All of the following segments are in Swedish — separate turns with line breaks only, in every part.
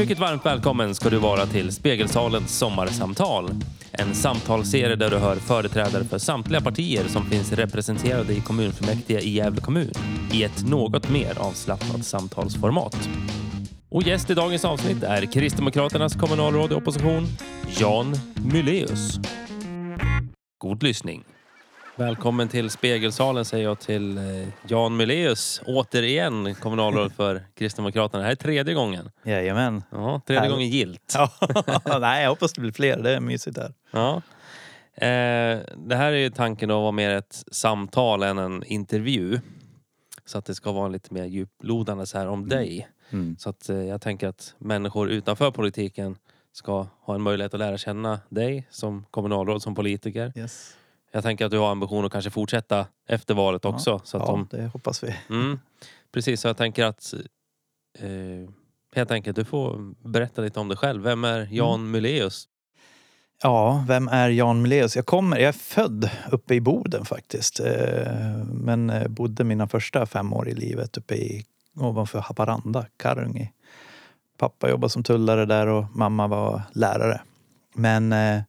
Mycket varmt välkommen ska du vara till Spegelsalens sommarsamtal. En samtalsserie där du hör företrädare för samtliga partier som finns representerade i kommunfullmäktige i Gävle kommun i ett något mer avslappnat samtalsformat. Och gäst i dagens avsnitt är Kristdemokraternas kommunalråd i opposition, Jan Myleus. God lyssning. Välkommen till Spegelsalen säger jag till eh, Jan Myleus. Återigen kommunalråd för Kristdemokraterna. Det här är tredje gången.
Jajamän.
Ja, tredje
Härligt.
gången gilt.
Ja, nej, jag hoppas det blir fler. Det är mysigt här.
Ja. Eh, det här är ju tanken att vara mer ett samtal än en intervju. Så att det ska vara lite mer djuplodande så här om dig.
Mm.
Så att eh, jag tänker att människor utanför politiken ska ha en möjlighet att lära känna dig som kommunalråd, som politiker.
Yes.
Jag tänker att du har ambition att kanske fortsätta efter valet också. Så att
ja,
de,
det hoppas vi.
mm, precis, så jag tänker att eh, helt enkelt du får berätta lite om dig själv. Vem är Jan
Mm.
Myleus?
Ja, vem är Jan Mileus? Jag, kommer, jag är född uppe i Boden faktiskt. Eh, Men eh, bodde mina första fem år i livet uppe i ovanför Haparanda, Karungi. Pappa jobbade som tullare där och mamma var lärare. Men eh,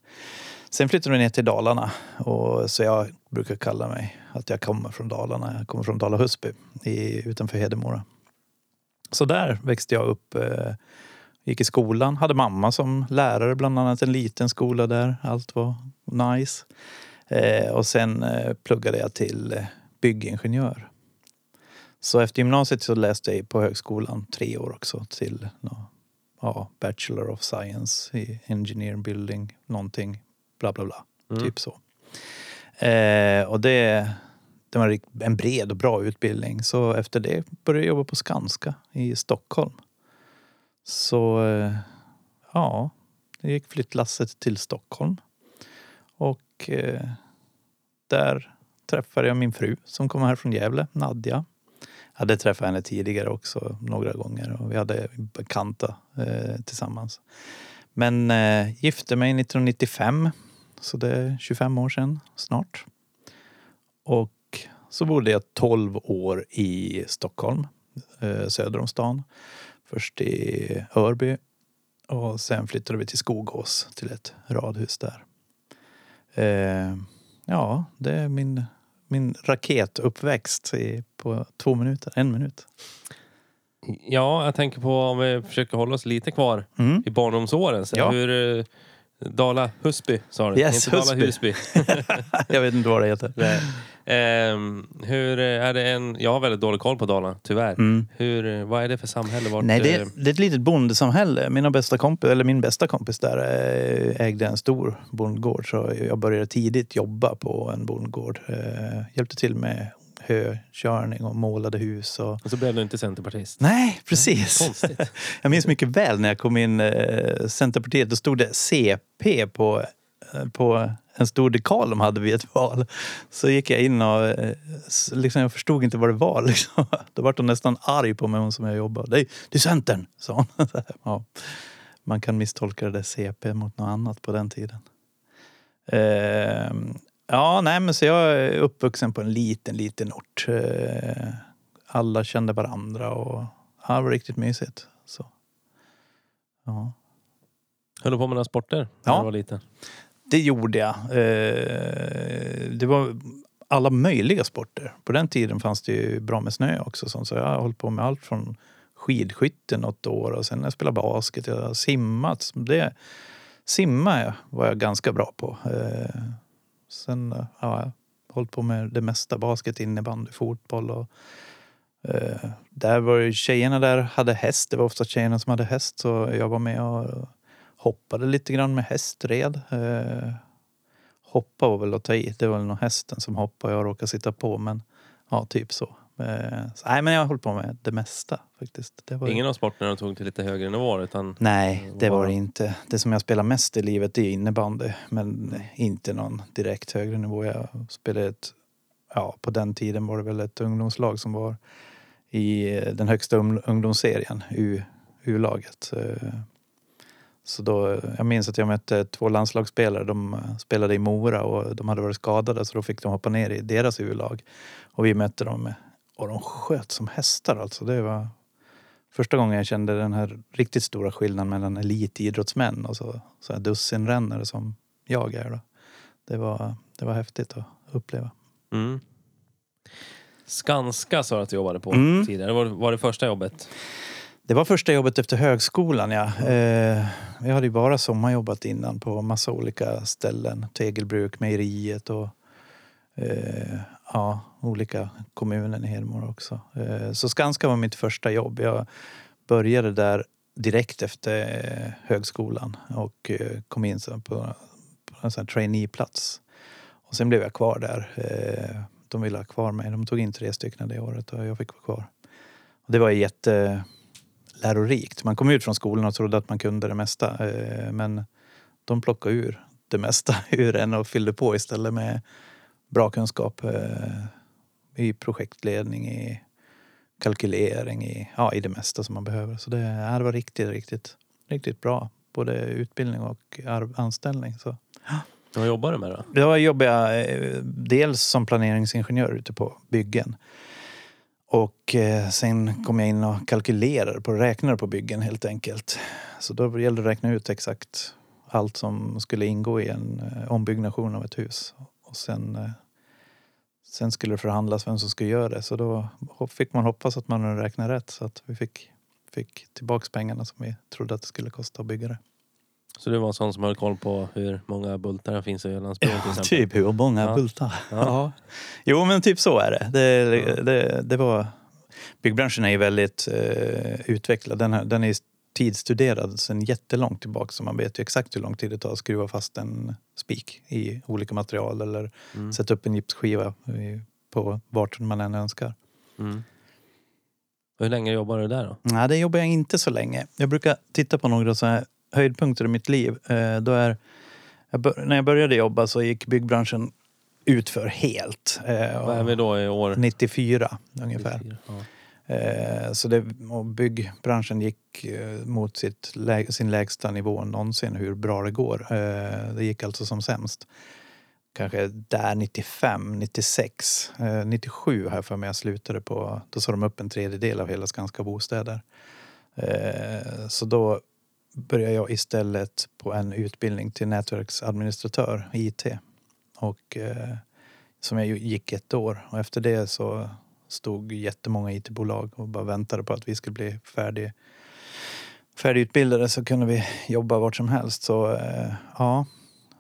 sen flyttade vi ner till Dalarna. Och, så jag brukar kalla mig att jag kommer från Dalarna. Jag kommer från Dala-Husby i, utanför Hedemora. Så där växte jag upp. Eh, gick i skolan. Hade mamma som lärare, bland annat en liten skola där. Allt var nice. Eh, och sen eh, pluggade jag till eh, byggingenjör. Så efter gymnasiet så läste jag på högskolan tre år också till no, ja, Bachelor of Science i Engineering Building, någonting, bla bla bla.
Mm.
Typ så. Eh, och det, det var en bred och bra utbildning. Så efter det började jag jobba på Skanska i Stockholm. Så eh, ja, det gick flyttlasset till Stockholm. Och eh, där träffade jag min fru som kom här från Gävle, Nadja. Jag hade träffat henne tidigare också några gånger och vi hade bekanta eh, tillsammans. Men eh, gifte mig 1995, så det är 25 år sedan snart. Och så bodde jag 12 år i Stockholm, eh, söder om stan. Först i Örby och sen flyttade vi till Skogås till ett radhus där. Eh, ja, det är min, min raketuppväxt på två minuter, en minut.
Ja, jag tänker på om vi försöker hålla oss lite kvar
Mm.
i barndomsåren. Så
Ja.
Hur, eh, Dala Husby sa du?
Yes,
Inte Dala
Husby.
Husby.
Jag vet inte vad det heter.
Nej. Ehm, hur eh, är det en... Jag har väldigt dålig koll på Dalarna, tyvärr.
Mm.
Hur, eh, vad är det för samhälle? Vart,
Nej, det,
eh,
är- det är ett litet bondesamhälle. Mina bästa kompis, eller min bästa kompis där eh, ägde en stor bondgård. Så jag började tidigt jobba på en bondgård. Eh, Hjälpte till med hökörning och målade hus. Och...
Och så blev du inte centerpartist.
Nej, precis.
Konstigt.
Jag minns mycket väl när jag kom in eh, Centerpartiet. Då stod det CP på, eh, på en stor dekal de hade vid ett val. Så gick jag in och eh, liksom, jag förstod inte vad det var. Liksom. Då var hon nästan arg på mig, hon som jag jobbade. Det är, det är Centern, sa hon. Ja. Man kan misstolka det där CP mot något annat på den tiden. Eh, ja, nej men så jag är uppvuxen på en liten, liten ort. Eh, alla kände varandra och ja, det var riktigt mysigt. Så. Ja.
Höll du på med några sporter när
Ja.
du var liten?
Det gjorde jag. Eh, det var alla möjliga sporter. På den tiden fanns det ju bra med snö också. sånt. Så jag har hållit på med allt från skidskytte något år och sen när jag spelade basket. Jag har simmat. Det, simma var jag ganska bra på. Sen har ja, jag har hållit på med det mesta. Basket, innebandy, fotboll och eh, där var ju tjejerna där hade häst. Det var ofta tjejerna som hade häst så jag var med och hoppade lite grann med hästred. Eh, hoppa var väl att ta i. Det var väl nog hästen som hoppade. Jag råkade sitta på men ja, typ så. Eh, så nej, men jag har hållit på med det mesta faktiskt. Det var
Ingen av sporterna tog till lite högre nivåer utan
Nej, det var det inte. Det som jag spelar mest i livet är innebandy. Men inte någon direkt högre nivå. Jag spelade ett, ja på den tiden var det väl ett ungdomslag som var i den högsta ungdomsserien, U-laget. Eh, Så då, jag minns att jag mötte två landslagsspelare. De eh, spelade i Mora och de hade varit skadade så då fick de hoppa ner i deras U-lag. Och vi mötte dem och de sköt som hästar alltså. Det var första gången jag kände den här riktigt stora skillnaden mellan elitidrottsmän och så, så här dussinrännare som jag är. Då. Det, var, det var häftigt att uppleva.
Mm. Skanska sa du att du jobbade på
Mm.
tidigare. Var, var det första jobbet?
Det var första jobbet efter högskolan. Ja. Eh, jag hade ju bara sommarjobbat innan på massa olika ställen. Tegelbruk, mejeriet och eh, ja, olika kommuner i Hedemora också. Eh, så Skanska var mitt första jobb. Jag började där direkt efter eh, högskolan och eh, kom in på, en sån här traineeplats. Och sen blev jag kvar där. De ville ha kvar mig. De tog in tre stycken det året och jag fick vara kvar. Och det var jättelärorikt. Man kom ut från skolan och trodde att man kunde det mesta. Men de plockade ur det mesta ur en och fyllde på istället med bra kunskap i projektledning, i kalkylering, i, ja, i det mesta som man behöver. Så det, ja, det var riktigt, riktigt, riktigt bra. Både utbildning och anställning. Så.
Vad jobbar du med då?
Jag eh, dels som planeringsingenjör ute på byggen. Och eh, sen kom jag in och kalkylerade på, räknade på byggen helt enkelt. Så då gällde det att räkna ut exakt allt som skulle ingå i en eh, ombyggnation av ett hus. Och sen, sen skulle det förhandlas vem som skulle göra det. Så då fick man hoppas att man räknat rätt så att vi fick, fick tillbaks pengarna som vi trodde att det skulle kosta att bygga det.
Så du var en sån som höll koll på hur många bultar det finns i Ölandsbron till
Ja,
exempel?
typ hur många
Ja.
bultar.
Ja.
Ja. Jo, men typ så är det. Det, det, det var... Byggbranschen är ju väldigt eh, utvecklad. Den, här, den är tidsstuderad sedan jättelångt tillbaka så man vet ju exakt hur lång tid det tar att skruva fast en spik i olika material eller
Mm.
sätta upp en gipsskiva på vart man än önskar.
Mm. Hur länge jobbar du där då?
Nej, det jobbar jag inte så länge. Jag brukar titta på några så här höjdpunkter i mitt liv. Eh, då är, när jag började jobba så gick byggbranschen utför helt. Eh,
Vad är vi då i år?
94 ungefär.
Ja.
Eh, så det, och byggbranschen gick eh, mot sitt, lä- sin lägsta nivå någonsin hur bra det går. Eh, det gick alltså som sämst. Kanske där 95, 96, eh, 97 här för mig jag slutade på. Då sa de upp en tredjedel av hela Skanska bostäder. Eh, så då började jag istället på en utbildning till nätverksadministratör, IT. Och, eh, som jag gick ett år. Och efter det så stod jättemånga IT-bolag och bara väntade på att vi skulle bli färdig, färdigutbildade så kunde vi jobba vart som helst. Så eh, ja,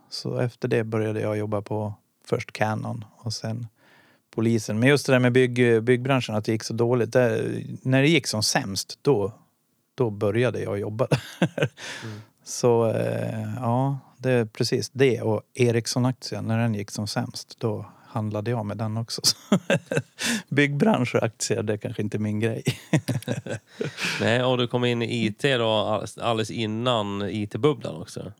så efter det började jag jobba på först Canon och sen polisen. Men just det där med bygg, byggbranschen, att det gick så dåligt. Där, när det gick som sämst, då, då började jag jobba. Så eh, ja, det är precis det. Och Ericsson-aktien, när den gick som sämst, då handlade jag med den också. Byggbransch och aktier, det är kanske inte min grej.
Nej, och du kom in i IT då all- alldeles innan IT-bubblan också.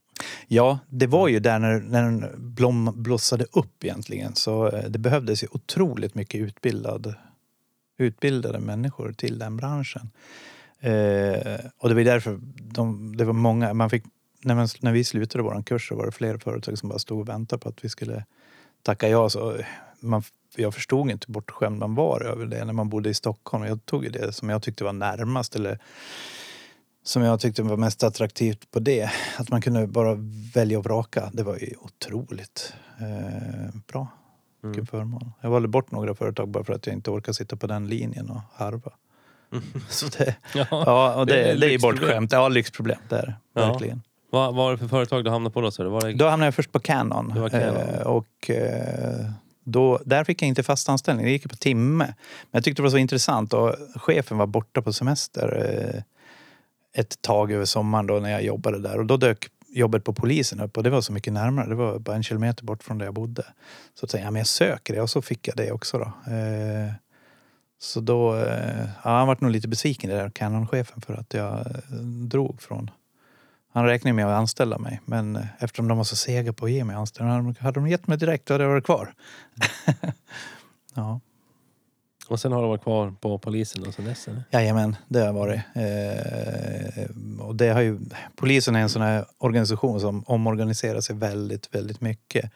Ja, det var ju där när, när den blom, blossade upp egentligen. Så eh, det behövdes ju otroligt mycket utbildad, utbildade människor till den branschen. Eh, och det var därför de, det var många, man fick, när, man, när vi slutade vår kurs så var det flera företag som bara stod och väntade på att vi skulle tacka ja. Så man, jag förstod inte hur bortskämd man var över det när man bodde i Stockholm. Jag tog det som jag tyckte var närmast eller som jag tyckte var mest attraktivt på det. Att man kunde bara välja och vraka. Det var ju otroligt eh, bra.
Mm.
Vilken förmån. Jag valde bort några företag bara för att jag inte orkar sitta på den linjen och harva. Så det,
Ja.
ja, och
det är
det,
ett
det är bortskämt. Ja, lyxproblem. Det är.
Ja.
Verkligen.
Vad var det för företag du hamnade på då? Så det var det...
Då hamnade jag först på Canon.
Canon.
Eh, och eh, då, där fick jag inte fast anställning. Det gick på timme. Men jag tyckte det var så intressant. Och chefen var borta på semester eh, ett tag över sommaren då när jag jobbade där. Och då dök jobbet på polisen upp och det var så mycket närmare. Det var bara en kilometer bort från där jag bodde. Så jag tänkte jag, men jag söker det och så fick jag det också då. Eh, så då, eh, ja, han var nog lite besviken där Canon-chefen för att jag drog från han räknade med att anställa mig, men eh, eftersom de var så sega på att ge mig anställning hade de- gett mig direkt hade jag varit kvar. ja,
Och sen har du varit kvar på polisen och sen dess eller?
jajamän, det har jag varit. Eh, och det har ju, polisen är en sån här organisation som omorganiserar sig väldigt, väldigt mycket.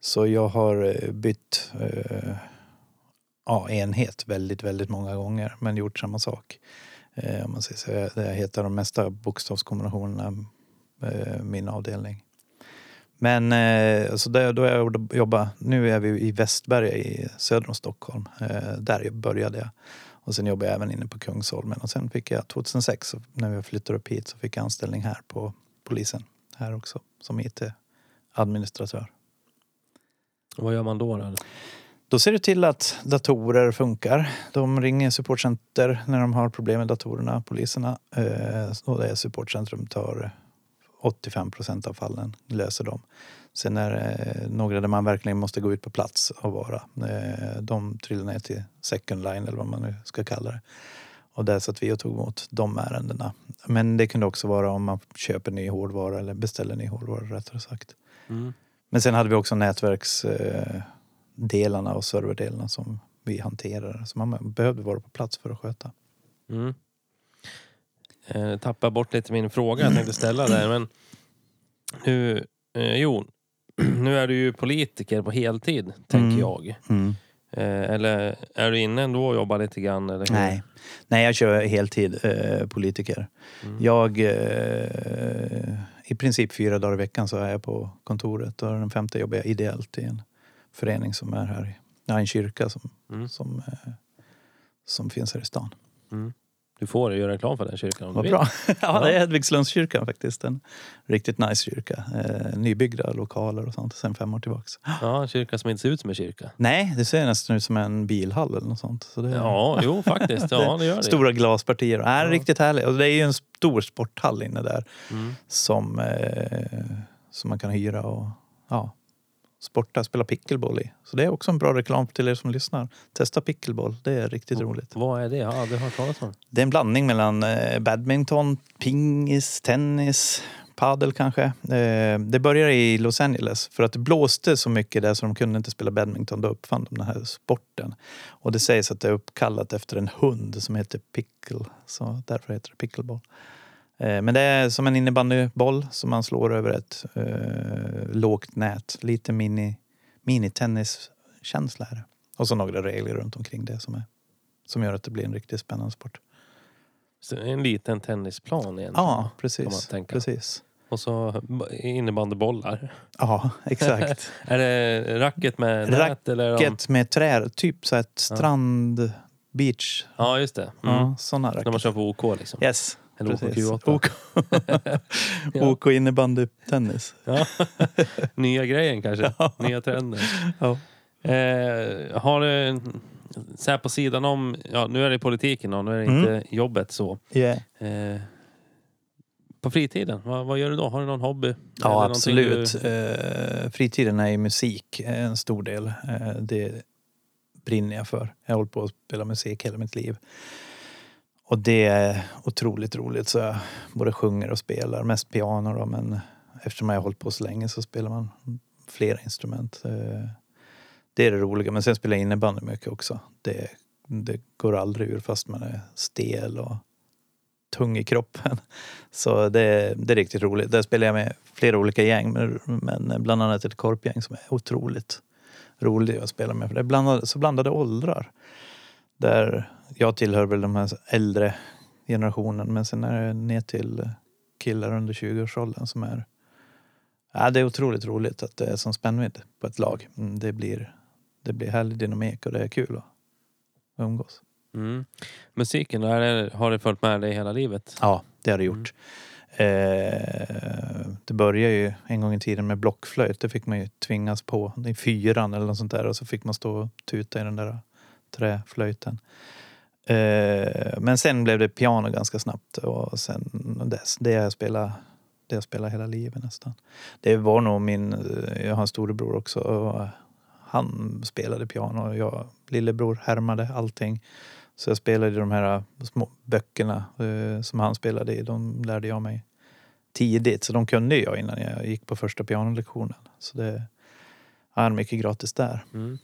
Så jag har eh, bytt eh, ja, enhet väldigt, väldigt många gånger, men gjort samma sak. Eh, om man säger så. Jag- heter de mesta bokstavskombinationerna, eh, min avdelning. Men eh, så där, då jag jobbat, nu är vi i Västberga i söder om Stockholm. Eh, där började jag. Och sen jobbade jag även inne på Kungsholmen. Och sen fick jag 2006, när vi flyttade upp hit, så fick jag anställning här på polisen. Här också, som IT-administratör.
Vad gör man då? då?
Då ser du till att datorer funkar. De ringer supportcenter när de har problem med datorerna, poliserna. Eh, och det supportcentrum tar 85 procent av fallen, löser de. Sen är det några där man verkligen måste gå ut på plats och vara. Eh, de trillar ner till second line eller vad man nu ska kalla det. Och där satt vi och tog emot de ärendena. Men det kunde också vara om man köper ny hårdvara eller beställer ny hårdvara rättare sagt.
Mm.
Men sen hade vi också nätverksdelarna och serverdelarna som vi hanterar. Så man behövde vara på plats för att sköta.
Mm. Eh, tappar bort lite min fråga jag tänkte ställa där. Men nu, eh, jo, nu är du ju politiker på heltid, tänker
Mm.
jag. Eh, eller är du inne ändå och jobbar lite grann? Eller?
Nej. Nej, jag kör heltid eh, politiker.
Mm.
Jag, eh, i princip fyra dagar i veckan så är jag på kontoret och den femte jobbar jag ideellt i en förening som är här, ja, en kyrka som,
Mm.
som, eh, som finns här i stan.
Mm. Du får göra reklam för den kyrkan om
Vad
du vill.
bra. ja, det är Hedvigslundskyrkan faktiskt. En riktigt nice kyrka. Eh, nybyggda lokaler och sånt sen fem år tillbaks.
Ja, en kyrka som inte ser ut som en kyrka.
Nej, det ser nästan ut som en bilhall eller något sånt. Så det
Ja, jo faktiskt. Ja, det gör det.
Stora glaspartier. Är
Ja.
riktigt härligt. Och det är ju en stor sporthall inne där
Mm.
som, eh, som man kan hyra och ja, sporta, spela pickleball i. Så det är också en bra reklam till er som lyssnar. Testa pickleball, det är riktigt roligt.
Vad är det? Jag har aldrig hört talas om.
Det är en blandning mellan eh, badminton, pingis, tennis, padel kanske. Eh, det började i Los Angeles för att det blåste så mycket där så de kunde inte spela badminton. Då uppfann de den här sporten. Och det sägs att det är uppkallat efter en hund som heter Pickle. Så därför heter det pickleball. Eh, men det är som en innebandyboll som man slår över ett eh, lågt nät. Lite mini, mini-tenniskänsla är det. Och så några regler runt omkring det som, är, som gör att det blir en riktigt spännande sport.
Så en liten tennisplan egentligen.
Ja, precis. precis.
Och så innebandybollar.
Ja, exakt.
Är det racket med
Racket
nät? Eller är de...
Racket med trä, typ så ett strand, beach.
Ja, just det. Mm.
Ja, såna
När man
racket.
kör på OK liksom.
Yes.
Eller
precis.
OK Q8.
OK,
Ja.
OK innebandytennis.
Ja. Nya grejen kanske. Nya trender.
Ja.
Eh, har du, så här på sidan om, ja nu är det politiken och nu är det
Mm.
inte jobbet så.
Yeah.
Eh, på fritiden, vad, vad gör du då? Har du någon hobby?
Ja, absolut.
Du,
Eh, fritiden är ju musik eh, en stor del. Eh, det brinner jag för. Jag har hållit på att spela musik hela mitt liv. Och det är otroligt roligt. Så jag både sjunger och spelar. Mest piano då, men eftersom jag har hållit på så länge så spelar man flera instrument. Eh, det är det roliga. Men sen spelar jag innebandy mycket också. Det, det går aldrig ur fast man är stel och tung i kroppen. Så det, det är riktigt roligt. Där spelar jag med flera olika gäng, men, men bland annat ett korpgäng som är otroligt roligt att spela med. För det är blandade, så blandade åldrar. Där jag tillhör väl de här äldre generationen, men sen är det ner till killar under 20-årsåldern som är... Ja, det är otroligt roligt att det är som spännvidd på ett lag. Mm, Det blir, det blir härlig dynamik och det är kul att umgås.
mm. Musiken, då, är det, har det följt med dig hela livet?
Ja, det har det gjort. Eh, det började ju en gång i tiden med blockflöjt. Det fick man ju tvingas på i fyran eller något sånt där och så fick man stå och tuta i den där träflöjten. Eh, men sen blev det piano ganska snabbt och sen dess, det har jag spelat det jag spelar hela livet nästan. Det var nog min, jag har en storebror också och han spelade piano och jag, lillebror härmade allting. Så jag spelade de här små böckerna eh, som han spelade i. De lärde jag mig tidigt. Så de kunde jag innan jag gick på första pianolektionen. Så det är mycket gratis där.
Mm.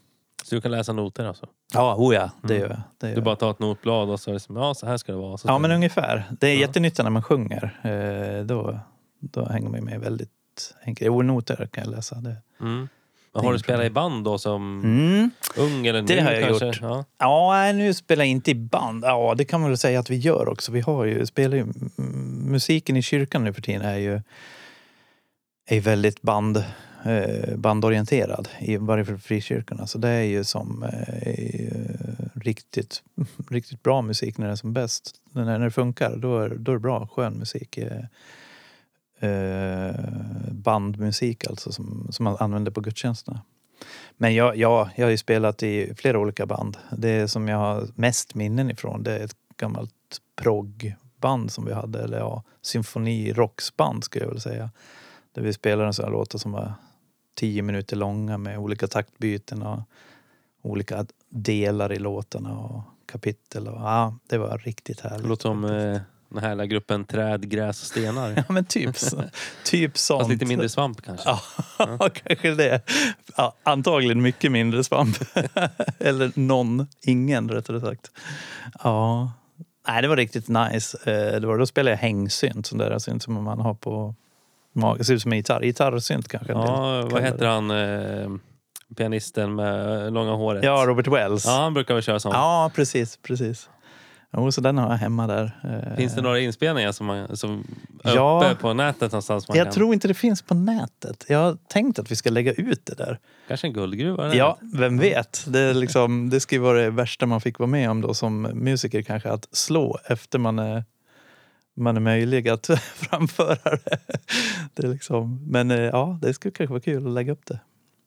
Så du kan läsa noter alltså?
Ja, oh ja, det
Mm.
gör jag. Det gör
Du bara tar ett notblad och så är det som, ja så här ska det vara. Så
Ja, men
det-
ungefär. Det är
Ja.
jättenyttigt när man sjunger. Eh, då, då hänger man med väldigt enkelt. Jo, noter kan jag läsa. Det.
mm. Men har du spelat i band då som
Mm.
ung eller
Det
nu
har jag
kanske?
gjort.
Ja.
Ja, nu spelar jag inte i band. Ja, det kan man väl säga att vi gör också. Vi har ju, spelar ju, musiken i kyrkan nu för tiden är ju är väldigt band, Eh, bandorienterad, i varje fall frikyrkorna. Så det är ju som eh, är riktigt, riktigt bra musik när det är som bäst. När, när det funkar, då är, då är det bra, skön musik. Eh, bandmusik alltså som, som man använder på gudstjänsterna. Men jag, ja, jag har ju spelat i flera olika band. Det som jag har mest minnen ifrån det är ett gammalt proggband som vi hade. Eller ja, symfonirocksband skulle jag väl säga. Där vi spelade en sån här låtar som var tio minuter långa med olika taktbyten och olika delar i låtarna och kapitel. Och, ja, det var riktigt härligt.
Det låter som eh, den härliga gruppen Träd, gräs och stenar.
Ja men typ, så, typ sånt.
Fast lite mindre svamp kanske.
Ja, kanske det. Ja, antagligen mycket mindre svamp. Eller någon, ingen rättare sagt. Ja. Nej, det var riktigt nice. Eh, Det var, då spelade jag hängsynt, sån där synt som man har på magen. Ser ut som en gitarr. Gitarrsynt kanske.
Ja, vad heter
det.
han? Eh, pianisten med långa håret.
Ja, Robert Wells.
Ja, han brukar väl köra sånt.
Ja, precis, precis. Jo, så den har jag hemma där. Eh,
Finns det några inspelningar som, man, som
Ja.
uppe på nätet någonstans? Man
Jag
kan,
tror inte det finns på nätet. Jag har tänkt att vi ska lägga ut det där.
Kanske en guldgruva?
Ja, vem vet. Det, är liksom, det ju vara det värsta man fick vara med om då som musiker kanske. Att slå efter man är, man är möjlig att framföra det. det är liksom, men eh, ja, det skulle kanske vara kul att lägga upp det.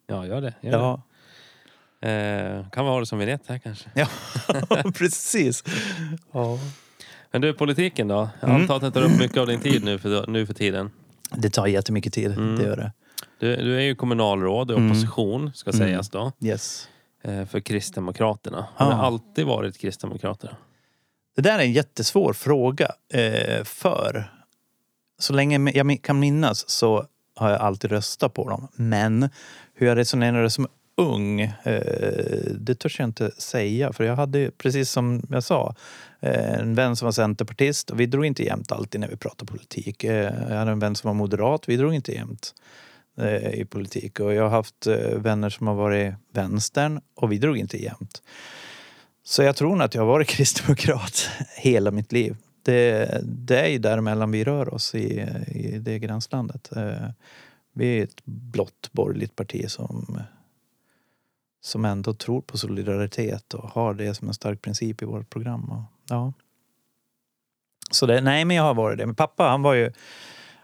ja gör det. Gör
Ja,
det. Eh, kan vi ha det som vignett här kanske.
ja precis. Ja.
Men du, politiken då? Jag
Mm.
antar att det tar upp mycket av din tid nu för, nu för tiden.
Det tar jättemycket tid,
Mm.
det gör det.
Du, du är ju kommunalråd i
Mm.
opposition, ska
Mm.
sägas då,
Yes.
eh, för Kristdemokraterna. Har det alltid varit Kristdemokraterna?
Det där är en jättesvår fråga. Eh, för så länge jag kan minnas så har jag alltid röstat på dem. Men hur jag resonerade som ung, eh, det törs jag inte säga. För jag hade, precis som jag sa, eh, en vän som var centerpartist och vi drog inte jämt alltid när vi pratade politik. Eh, jag hade en vän som var moderat, vi drog inte jämt eh, i politik. Och jag har haft eh, vänner som har varit vänstern och vi drog inte jämt. Så jag tror nog att jag har varit kristdemokrat hela mitt liv. Det, det är ju däremellan vi rör oss i, i det gränslandet. Eh, vi är ett blått borgerligt parti som, som ändå tror på solidaritet och har det som en stark princip i vårt program. Och, ja. Så det, nej, men jag har varit det. Men pappa han var ju,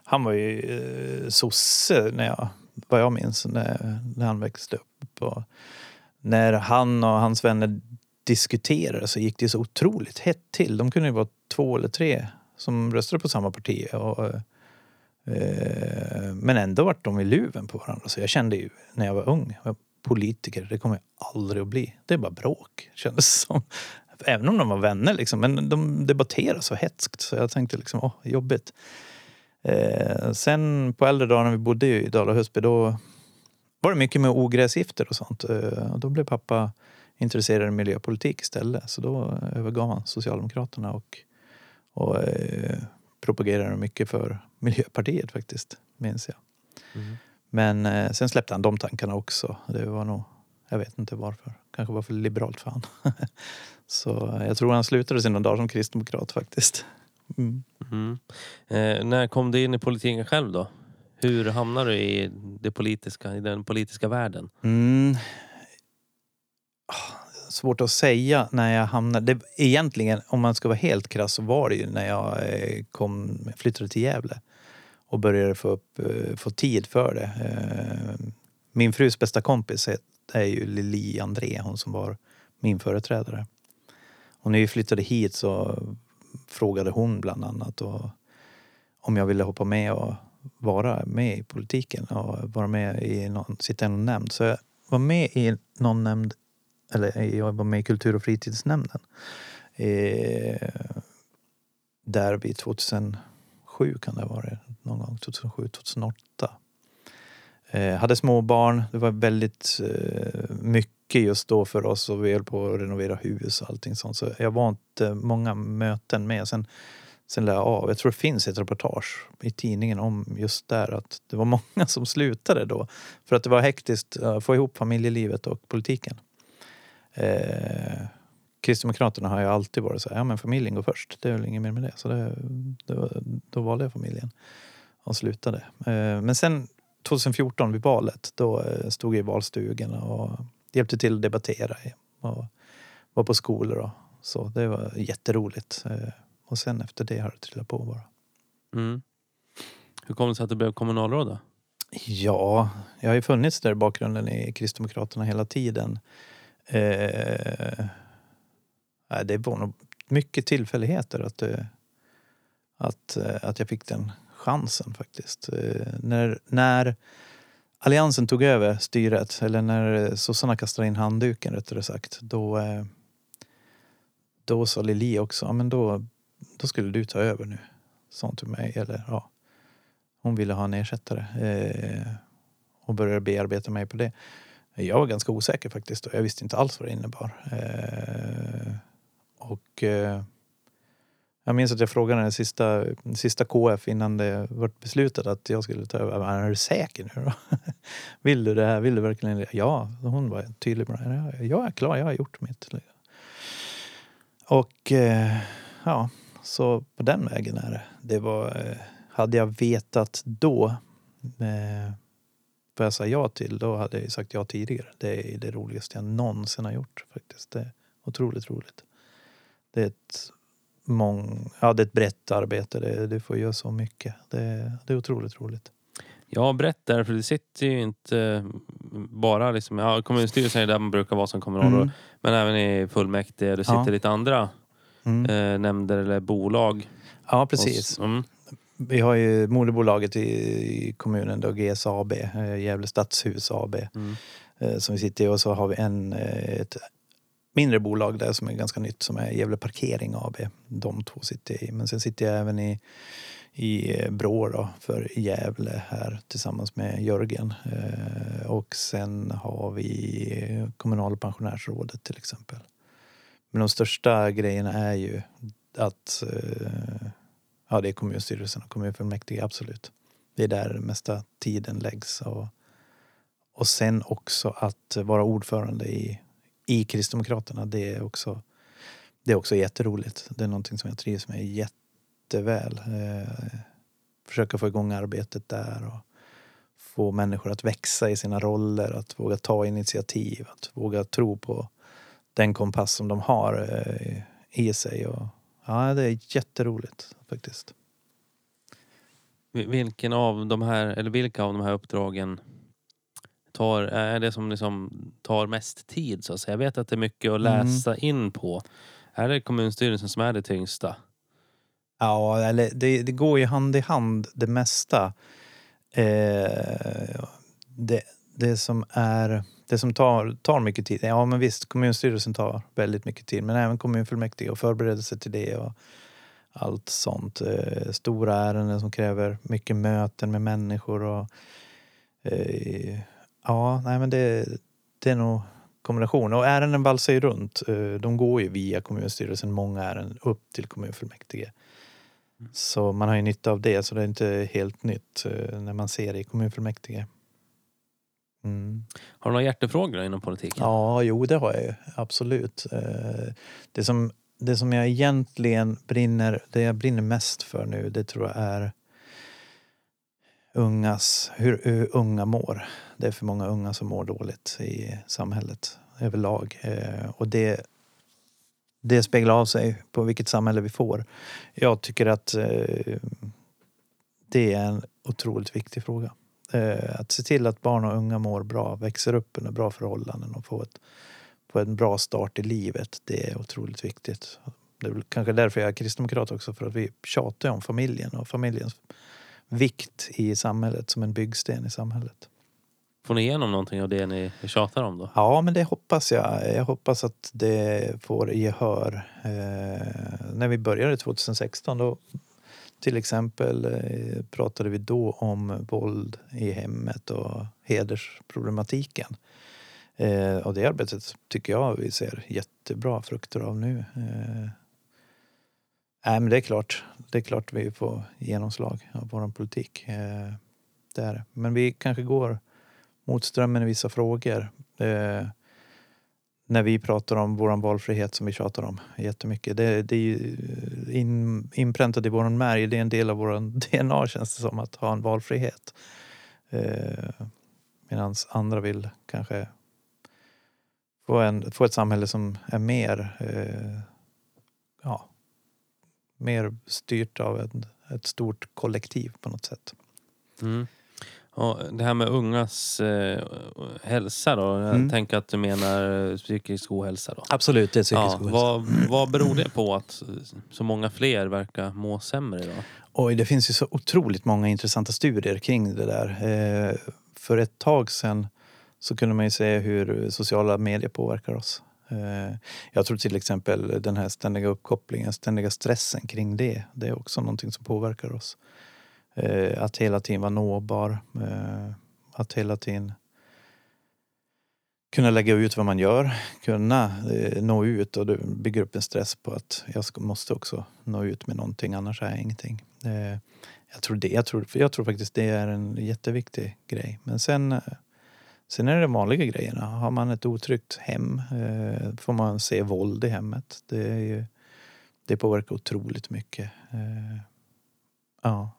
han var ju eh, sosse när jag, vad jag minns när, när han växte upp. Och när han och hans vänner diskuterade så gick det så otroligt hett till. De kunde ju vara två eller tre som röstade på samma parti. Och, eh, men ändå vart de i luven på varandra. Så jag kände ju när jag var ung, jag var politiker, det kommer jag aldrig att bli. Det är bara bråk, kändes som. Även om de var vänner liksom. Men de debatterade så hetskt så jag tänkte liksom, åh, jobbigt. Eh, sen på äldre dagar när vi bodde i Dala-Husby då var det mycket med ogräsgifter och sånt. Eh, och då blev pappa intresserad av miljöpolitik istället. Så då övergav han Socialdemokraterna och, och eh, propagerade mycket för Miljöpartiet faktiskt, minns jag.
Mm.
Men eh, sen släppte han de tankarna också. Det var nog, jag vet inte varför. Kanske var för liberalt för han. Så jag tror han slutade sina dagar som kristdemokrat faktiskt. Mm.
Mm. Eh, när kom du in i politiken själv då? Hur hamnade du i, det politiska, i den politiska världen?
Svårt att säga när jag hamnade. Det, egentligen, om man ska vara helt krass, så var det ju när jag eh, kom, flyttade till Gävle och började få, upp, eh, få tid för det. Eh, min frus bästa kompis är- är ju Lili André, hon som var min företrädare. Och när vi flyttade hit så frågade hon bland annat och, om jag ville hoppa med och vara med i politiken och vara med i någon, sitta i någon nämnd. Så jag var med i någon nämnd, eller jag var med i kultur och fritidsnämnden. Eh, där vi 2007 kan det ha varit, någon gång 2007, 2008. Eh, hade små barn, det var väldigt eh, mycket just då för oss och vi höll på att renovera hus och allting sånt. Så jag var inte många möten med. Sen sen lade jag av. Jag tror det finns ett reportage i tidningen om just där att det var många som slutade då. För att det var hektiskt att få ihop familjelivet och politiken. Eh, Kristdemokraterna har ju alltid varit så här, ja men familjen går först. Det är väl inget mer med det. Så det, det, då valde jag familjen och slutade. Eh, men sen 2014 vid valet, då eh, stod jag i valstugan och hjälpte till att debattera och var på skolor och så. Det var jätteroligt. Eh, och sen efter det har det trillat på bara.
Mm. Hur kom det sig att du blev kommunalråd då?
Ja, jag har ju funnits där i bakgrunden i Kristdemokraterna hela tiden. Eh, det var nog mycket tillfälligheter att, eh, att, eh, att jag fick den chansen faktiskt. Eh, när, när Alliansen tog över styret, eller när sossarna kastade in handduken rättare sagt, då, eh, då sa Lili också, men då, då skulle du ta över nu. Sa hon till mig. Eller, ja, hon ville ha en ersättare eh, och började bearbeta mig på det. Jag var ganska osäker faktiskt och jag visste inte alls vad det innebar. Eh, och eh, jag minns att jag frågade den sista, sista KF innan det var beslutat att jag skulle ta över. Är du säker nu då? Vill du det här? Vill du verkligen det? Ja, hon var tydlig med det. Jag är klar, jag har gjort mitt. Och eh, ja, så på den vägen är det. Det var, eh, hade jag vetat då eh, vad jag sa ja till, då hade jag sagt ja tidigare. Det är det roligaste jag någonsin har gjort faktiskt. Det är otroligt roligt. Det är ett, mång, ja, det är ett brett arbete. Det, du får göra så mycket. Det, det är otroligt roligt.
Ja, brett därför det sitter ju inte bara liksom, ja, kommunstyrelsen är där man brukar vara som kommunalråd. Mm. Men även i fullmäktige. Det sitter ja. lite andra mm. eh, nämnder eller bolag.
Ja, precis. Och, mm. Vi har ju moderbolaget i kommunen då, GSAB, eh, Gävle Stadshus AB. Mm. Eh, som vi sitter i och så har vi en, eh, ett mindre bolag där som är ganska nytt som är Gävle Parkering AB. De två sitter jag i. Men sen sitter jag även i, i Brå då, för Gävle här tillsammans med Jörgen. och sen har vi Kommunal och pensionärsrådet till exempel. Men de största grejerna är ju att ja, det är kommunstyrelsen och kommunfullmäktige, absolut. Det är där mesta tiden läggs. Och, och sen också att vara ordförande i, i Kristdemokraterna, det är också, det är också jätteroligt. Det är någonting som jag trivs med jätteväl. Eh, försöka få igång arbetet där och få människor att växa i sina roller, att våga ta initiativ, att våga tro på den kompass som de har eh, i sig. Och, ja, det är jätteroligt faktiskt.
Vilken av de här, eller vilka av de här uppdragen tar, är det som liksom tar mest tid så att säga? Jag vet att det är mycket att mm. läsa mm. in på. Är det kommunstyrelsen som är det tyngsta?
Ja, eller det, det går ju hand i hand det mesta. Eh, det, det som är det som tar, tar mycket tid. Ja men visst, kommunstyrelsen tar väldigt mycket tid. Men även kommunfullmäktige och förberedelse till det. Och allt sånt. Eh, stora ärenden som kräver mycket möten med människor. Och, eh, ja, nej men det, det är nog kombination. Och ärenden valsar ju runt. Eh, de går ju via kommunstyrelsen, många ärenden, upp till kommunfullmäktige. Mm. Så man har ju nytta av det, så det är inte helt nytt eh, när man ser det i kommunfullmäktige.
Mm. Har du några hjärtefrågor inom politiken?
Ja, jo det har jag ju. Absolut. Eh, det som det som jag egentligen brinner, det jag brinner mest för nu, det tror jag är ungas, hur, hur unga mår. Det är för många unga som mår dåligt i samhället överlag. Eh, och det, det speglar av sig på vilket samhälle vi får. Jag tycker att eh, det är en otroligt viktig fråga. Eh, att se till att barn och unga mår bra, växer upp under bra förhållanden och får ett på en bra start i livet. Det är otroligt viktigt. Det är kanske därför jag är kristdemokrat också, för att vi tjatar om familjen och familjens vikt i samhället som en byggsten i samhället.
Får ni igenom någonting av det ni tjatar om då?
Ja, men det hoppas jag. Jag hoppas att det får gehör. Eh, när vi började 2016 då till exempel eh, pratade vi då om våld i hemmet och hedersproblematiken. Eh, och det arbetet tycker jag vi ser jättebra frukter av nu. Eh, Nej, men det är klart. Det är klart vi får genomslag av vår politik. Eh, det är det. Men vi kanske går mot strömmen i vissa frågor. Eh, när vi pratar om vår valfrihet som vi tjatar om jättemycket. Det, det är ju eh, in, inpräntat i vår märg. Det är en del av vår DNA känns det som att ha en valfrihet. Eh, Medan andra vill kanske få, en, få ett samhälle som är mer, eh, ja, mer styrt av ett, ett stort kollektiv på något sätt.
Mm. Och det här med ungas eh, hälsa då. Jag
Mm.
tänker att du menar psykisk ohälsa då.
Absolut, det är psykisk
Ja,
ohälsa.
vad, vad beror det på att så många fler verkar må sämre idag?
Oj, det finns ju så otroligt många intressanta studier kring det där. Eh, för ett tag sedan så kunde man ju se hur sociala medier påverkar oss. Eh, jag tror till exempel den här ständiga uppkopplingen, ständiga stressen kring det. Det är också någonting som påverkar oss. Eh, att hela tiden vara nåbar. Eh, att hela tiden kunna lägga ut vad man gör. Kunna eh, nå ut och bygga bygger upp en stress på att jag ska, måste också nå ut med någonting annars är jag ingenting. Eh, jag, tror det, jag, tror, jag tror faktiskt det är en jätteviktig grej. Men sen, eh, sen är det de vanliga grejerna. Har man ett otryggt hem eh, får man se våld i hemmet. Det, är ju, det påverkar otroligt mycket. Eh, ja,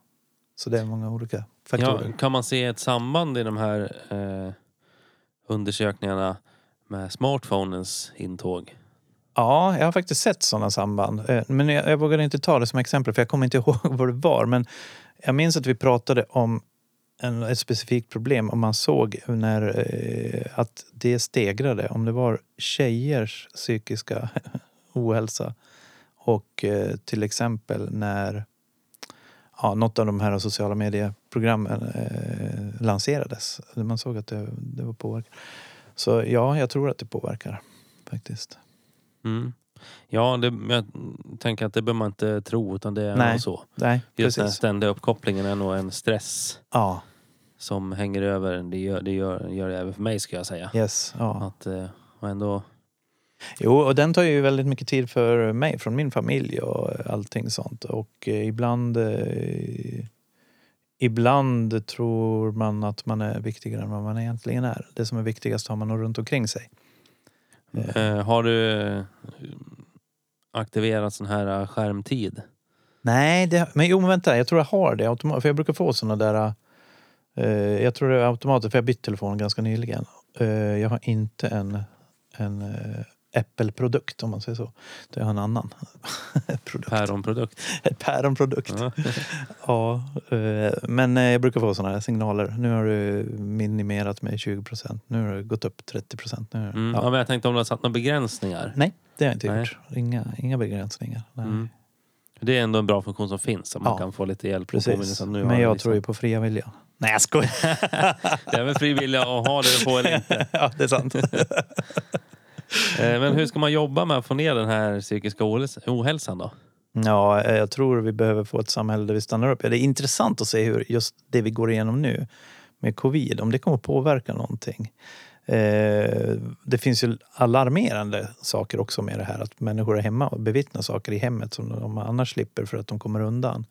så det är många olika faktorer.
Ja, kan man se ett samband i de här eh, undersökningarna med smartphonens intåg?
Ja, jag har faktiskt sett sådana samband. Eh, Men jag, jag vågar inte ta det som exempel för jag kommer inte ihåg vad det var. Men jag minns att vi pratade om en, ett specifikt problem och man såg när, eh, att det stegrade. Om det var tjejers psykiska ohälsa och eh, till exempel när ja, något av de här sociala medieprogrammen eh, lanserades. Man såg att det, det var påverkat. Så ja, jag tror att det påverkar faktiskt.
Mm. Ja, det, jag tänker att det behöver man inte tro utan det är
Nej.
nog så.
Nej,
Just den ständiga uppkopplingen är nog en stress
Ja,
som hänger över. Det gör det, gör, gör det även för mig ska jag säga.
yes. Ja.
Att, eh, ändå,
Jo, och den tar ju väldigt mycket tid för mig, från min familj och allting sånt. Och eh, ibland... Eh, ibland tror man att man är viktigare än vad man egentligen är. Det som är viktigast har man nog runt omkring sig. Eh,
eh, har du eh, aktiverat sån här eh, skärmtid?
Nej, det, men jo men vänta, jag tror jag har det. För jag brukar få såna där... Eh, jag tror det är automatiskt, för jag har bytt telefon ganska nyligen. Eh, jag har inte en, en eh, Apple-produkt om man säger så. Det har en annan produkt.
Päronprodukt?
Päronprodukt.
Ja.
Ja, eh, men eh, jag brukar få såna här signaler. Nu har du minimerat med 20 procent. Nu har det gått upp 30 procent.
Mm. Ja.
Ja.
men jag tänkte om du har satt några begränsningar?
Nej, det har jag inte
Nej.
gjort. Inga, inga begränsningar.
Mm. Det är ändå en bra funktion som finns så man
Ja.
kan få lite hjälp.
Precis.
Nu
Men
du
jag
liksom-
tror ju på fria viljan. Nej, jag skojar.
Det är väl fri vilja att ha det på eller inte.
ja, det är sant.
Eh, men hur ska man jobba med att få ner den här psykiska ohälsan då?
Ja, eh, jag tror vi behöver få ett samhälle där vi stannar upp. Ja, Det är intressant att se hur just det vi går igenom nu med covid, om det kommer att påverka någonting. Eh, det finns ju alarmerande saker också med det här att människor är hemma och bevittnar saker i hemmet som de annars slipper för att de kommer undan.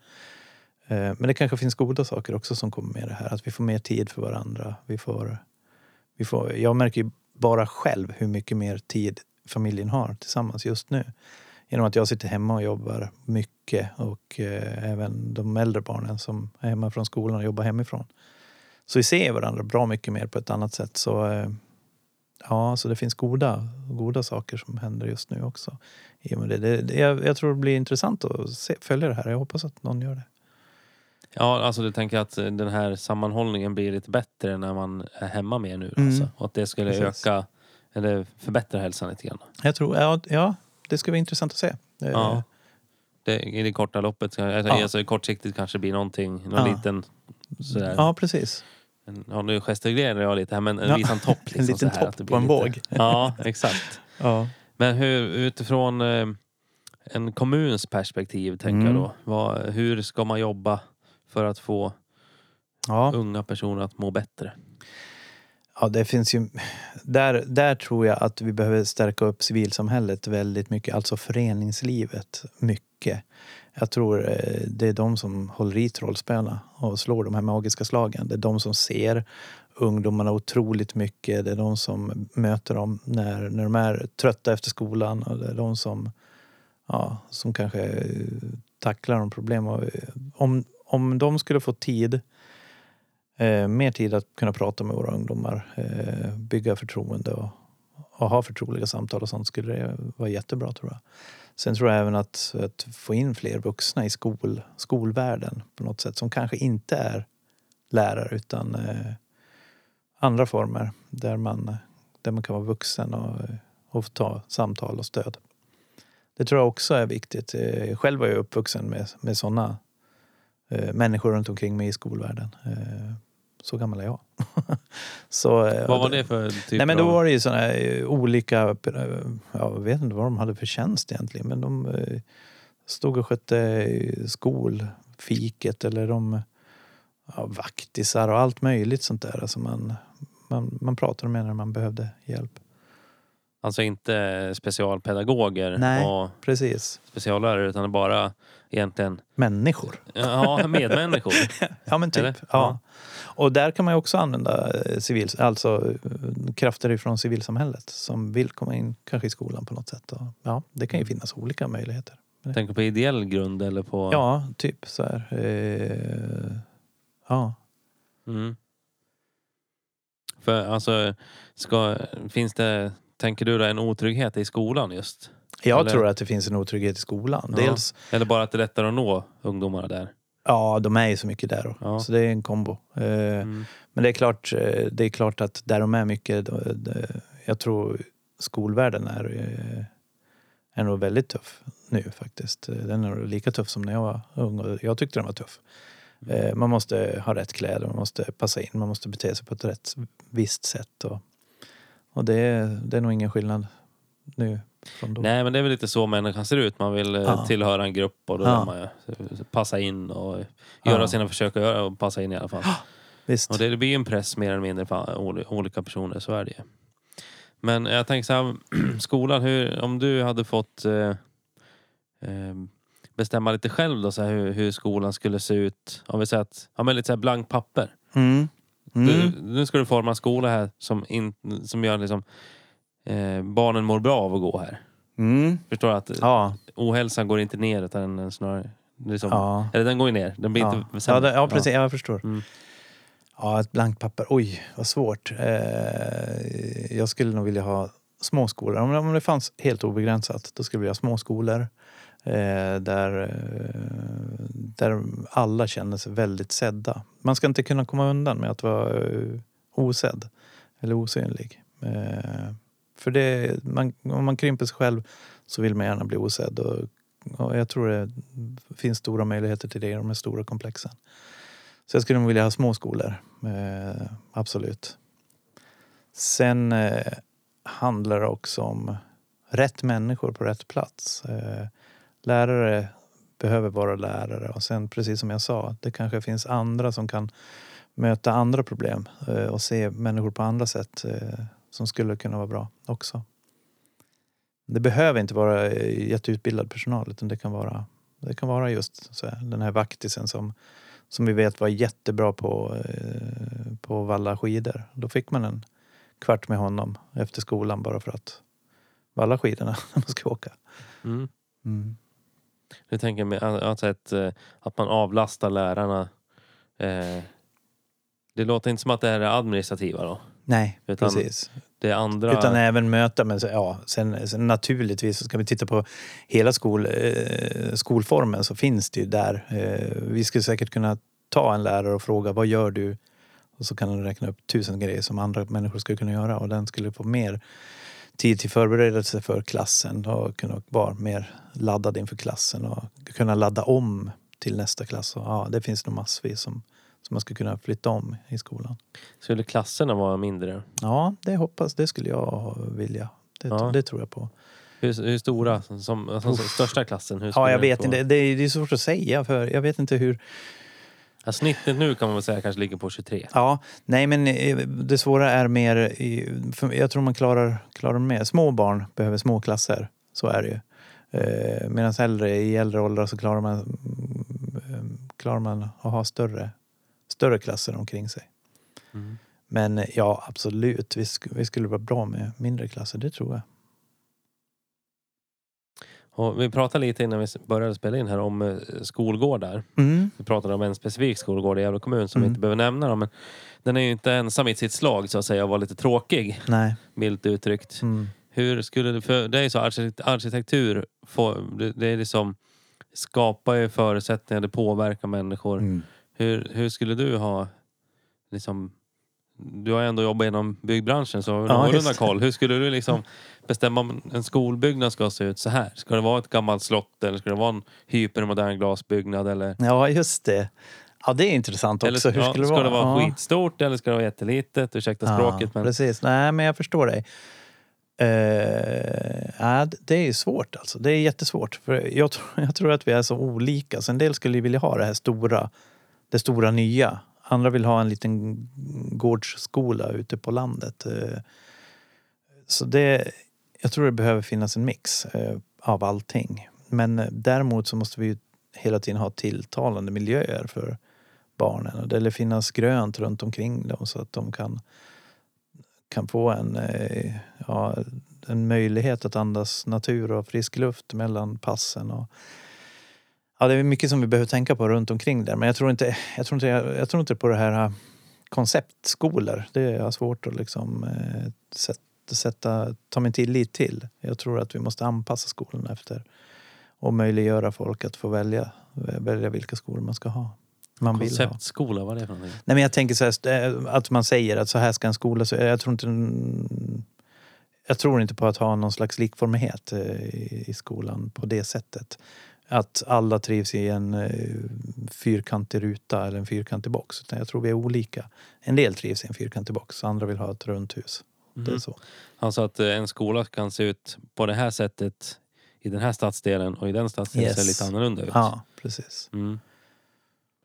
Eh, men det kanske finns goda saker också som kommer med det här. Att vi får mer tid för varandra. Vi får, vi får, jag märker ju bara själv hur mycket mer tid familjen har tillsammans just nu. Genom att jag sitter hemma och jobbar mycket och eh, även de äldre barnen som är hemma från skolan och jobbar hemifrån. Så vi ser varandra bra mycket mer på ett annat sätt. Så eh, ja, så det finns goda, goda saker som händer just nu också. I det. Det, det, jag, jag tror det blir intressant att se, följa det här. Jag hoppas att någon gör det.
Ja, alltså du tänker att eh, den här sammanhållningen blir lite bättre när man är hemma mer nu?
Mm.
Alltså, och att det skulle
Precis.
öka eller förbättra hälsan lite grann?
Jag tror, ja, ja det ska bli intressant att se.
Ja. Det, I det korta loppet, alltså,
Ja.
alltså, kortsiktigt kanske blir någonting, någon
Ja.
liten sådär.
ja, precis.
En, ja, nu gestikulerar jag lite här men en
Ja.
liten topp. Liksom,
En liten topp
det
på en
lite,
våg.
Ja, exakt.
Ja.
Men hur, utifrån eh, en kommuns perspektiv, tänker
Mm.
jag då. Vad, hur ska man jobba för att få
Ja.
unga personer att må bättre?
Ja, det finns ju... Där, där tror jag att vi behöver stärka upp civilsamhället väldigt mycket, alltså föreningslivet mycket. Jag tror eh, det är de som håller i trollspöna och slår de här magiska slagen. Det är de som ser ungdomarna otroligt mycket. Det är de som möter dem när, när de är trötta efter skolan. Och det är de som, ja, som kanske eh, tacklar de problem. Eh, om, om de skulle få tid, eh, mer tid att kunna prata med våra ungdomar, eh, bygga förtroende och, och ha förtroliga samtal och sånt skulle det vara jättebra tror jag. Sen tror jag även att, att få in fler vuxna i skol, skolvärlden på något sätt som kanske inte är lärare utan eh, andra former där man, där man kan vara vuxen och, och ta samtal och stöd. Det tror jag också är viktigt. Eh, själv var jag uppvuxen med, med sådana människor runt omkring mig i skolvärlden. Eh, så gammal är jag. så, eh,
Vad var det för typ
Nej men då var det ju sådana olika, eh, jag vet inte vad de hade för tjänst egentligen men de eh, stod och skötte skolfiket eller de ja, vaktisar och allt möjligt sånt där. Alltså man, man, man pratade med när man behövde hjälp.
Alltså inte specialpedagoger
Nej.
och
Precis.
speciallärare utan bara egentligen
Människor.
ja, medmänniskor.
Ja men typ.
Eller?
Ja. Och där kan man ju också använda eh, civil, alltså eh, krafter ifrån civilsamhället som vill komma in kanske i skolan på något sätt. Och, ja, det kan ju finnas olika möjligheter.
Tänker på ideell grund eller på...
Ja, typ så här. Eh, ja.
Mm. För alltså, ska, finns det, tänker du då en otrygghet i skolan just?
Jag
Eller-
tror att det finns en otrygghet i skolan.
Ja.
Dels,
Eller bara att det är lättare att nå ungdomarna där?
ja de är ju så mycket där.
Ja.
Så det är en kombo. Eh,
Mm.
Men det är klart, eh, det är klart att där de är mycket, jag tror skolvärlden är, eh, är nog väldigt tuff nu faktiskt. Den är lika tuff som när jag var ung och jag tyckte den var tuff. Eh, Man måste ha rätt kläder, man måste passa in, man måste bete sig på ett rätt visst sätt. Och, och det, är- det är nog ingen skillnad nu från då.
Nej men det är väl lite så människan ser ut. Man vill eh,
Ja.
tillhöra en grupp och då
Ja.
vill man ju passa in och göra
Ja.
sina försök att göra och passa in i alla fall.
Visst.
Och det blir ju en press mer eller mindre på oli- olika personer, så är det ju. Men jag tänker så här, skolan, hur, om du hade fått eh, eh, bestämma lite själv då, så här, hur, hur skolan skulle se ut. Om vi säger att, ja men lite så här blank papper.
Mm. Mm.
Du, nu ska du forma en skola här som, in, som gör liksom eh, barnen mår bra av att gå här.
Mm.
Förstår du? Att
Ja.
ohälsan går inte ner utan den snarare... Liksom,
Ja.
Eller den går ju ner. Den blir
Ja.
inte
Ja, det, ja, precis. Ja. Jag förstår.
Mm.
Ja, ett blankt papper. Oj, vad svårt. Eh, jag skulle nog vilja ha små skolor. Om, om det fanns helt obegränsat, då skulle jag vilja ha små skolor. Eh, Eh, där, eh, där alla känner sig väldigt sedda. Man ska inte kunna komma undan med att vara eh, osedd eller osynlig. Eh, för det, man, om man krymper sig själv så vill man gärna bli osedd. Och, och jag tror det finns stora möjligheter till det i de här stora komplexen. Så jag skulle nog vilja ha små skolor. Eh, absolut. Sen eh, handlar det också om rätt människor på rätt plats. Eh, lärare behöver vara lärare och sen precis som jag sa, det kanske finns andra som kan möta andra problem eh, och se människor på andra sätt eh, som skulle kunna vara bra också. Det behöver inte vara eh, jätteutbildad personal utan det kan vara, det kan vara just så här, den här vaktisen som som vi vet var jättebra på, på valla skidor. Då fick man en kvart med honom efter skolan bara för att valla skidorna när man ska åka.
Mm.
Mm.
Jag tänker mig alltså att, eh, att man avlastar lärarna. Eh, det låter inte som att det här är administrativa då.
Nej,
Utan-
precis.
Det andra...
Utan även möta, men så- ja, sen, sen naturligtvis så ska vi titta på hela skol, eh, skolformen så finns det ju där. Eh, vi skulle säkert kunna ta en lärare och fråga vad gör du? Och så kan den räkna upp tusen grejer som andra människor skulle kunna göra och den skulle få mer tid till förberedelse för klassen och kunna vara mer laddad inför klassen och kunna ladda om till nästa klass. Och, ja, det finns nog massvis som, som man skulle kunna flytta om i skolan.
Skulle klasserna vara mindre?
Ja, det hoppas, det skulle jag vilja. Det,
Ja.
det tror jag på.
Hur, hur stora? Som, alltså, största klassen?
Ja, jag vet
få-
inte. Det det är svårt att säga för jag vet inte hur...
Ja, snittet nu kan man väl säga kanske ligger på 23.
Ja, nej men eh, det svåra är mer... Jag tror man klarar, klarar med. Små barn behöver små klasser. Så är det ju. Eh, Medan äldre, i äldre åldrar så klarar man, mm, klarar man att ha större, större klasser omkring sig.
Mm.
Men eh, ja, absolut. Vi, vi skulle vara bra med mindre klasser, det tror jag.
Och vi pratade lite innan vi började spela in här om eh, skolgårdar.
Mm.
Vi pratade om en specifik skolgård i Gävle kommun som vi
Mm.
inte behöver nämna. Då, men den är ju inte ensam i sitt slag så att säga och var lite tråkig,
Nej.
milt uttryckt.
Mm.
Hur skulle det, för det är ju så arkitekt- arkitektur, det är liksom skapar ju förutsättningar, det påverkar människor.
Mm.
Hur, hur skulle du ha liksom du har ändå jobbat inom byggbranschen så har du
Ja,
någorlunda
det.
koll. Hur skulle du liksom bestämma om en skolbyggnad ska se ut så här? Ska det vara ett gammalt slott eller ska det vara en hypermodern glasbyggnad? Eller,
Ja, just det. Ja, det är intressant också.
eller
Hur
ja,
skulle det
ska
vara?
det vara
ja.
skitstort eller ska det vara jättelitet? Ursäkta språket. Men,
Precis. Nej, men jag förstår dig. Uh, ja, det är svårt alltså. Det är jättesvårt. För jag, tror, jag tror att vi är så olika. Så en del skulle vilja ha det här stora, det stora nya. Andra vill ha en liten gårdsskola ute på landet. Eh, så det, jag tror det behöver finnas en mix eh, av allting. Men eh, däremot så måste vi ju hela tiden ha tilltalande miljöer för barnen. Och det lär finnas grönt runt omkring dem så att de kan, kan få en, ja, en möjlighet att andas natur och frisk luft mellan passen. Och, ja, det är mycket som vi behöver tänka på runt omkring där. Men jag tror inte, jag tror inte, jag, jag tror inte på det här eh, konceptskolor. Det är svårt att liksom eh, sätta, sätta, ta min tillit till. Jag tror att vi måste anpassa skolorna efter och möjliggöra folk att få välja, välja vilka skolor man ska ha. Man ha.
konceptskola, vad är det för någonting?
Nej, men jag tänker så här, eh, att man säger att så här ska en skola se Jag tror inte, jag tror inte på att ha någon slags likformighet eh, i skolan på det sättet. Att alla trivs i en eh, fyrkantig ruta eller en fyrkantig box. Utan jag tror vi är olika. En del trivs i en fyrkantig box, andra vill ha ett runt hus. Det är
Mhm.
så.
Alltså att eh, en skola kan se ut på det här sättet i den här stadsdelen och i den stadsdelen
Yes.
ser lite annorlunda ut.
Ja, precis.
Mm.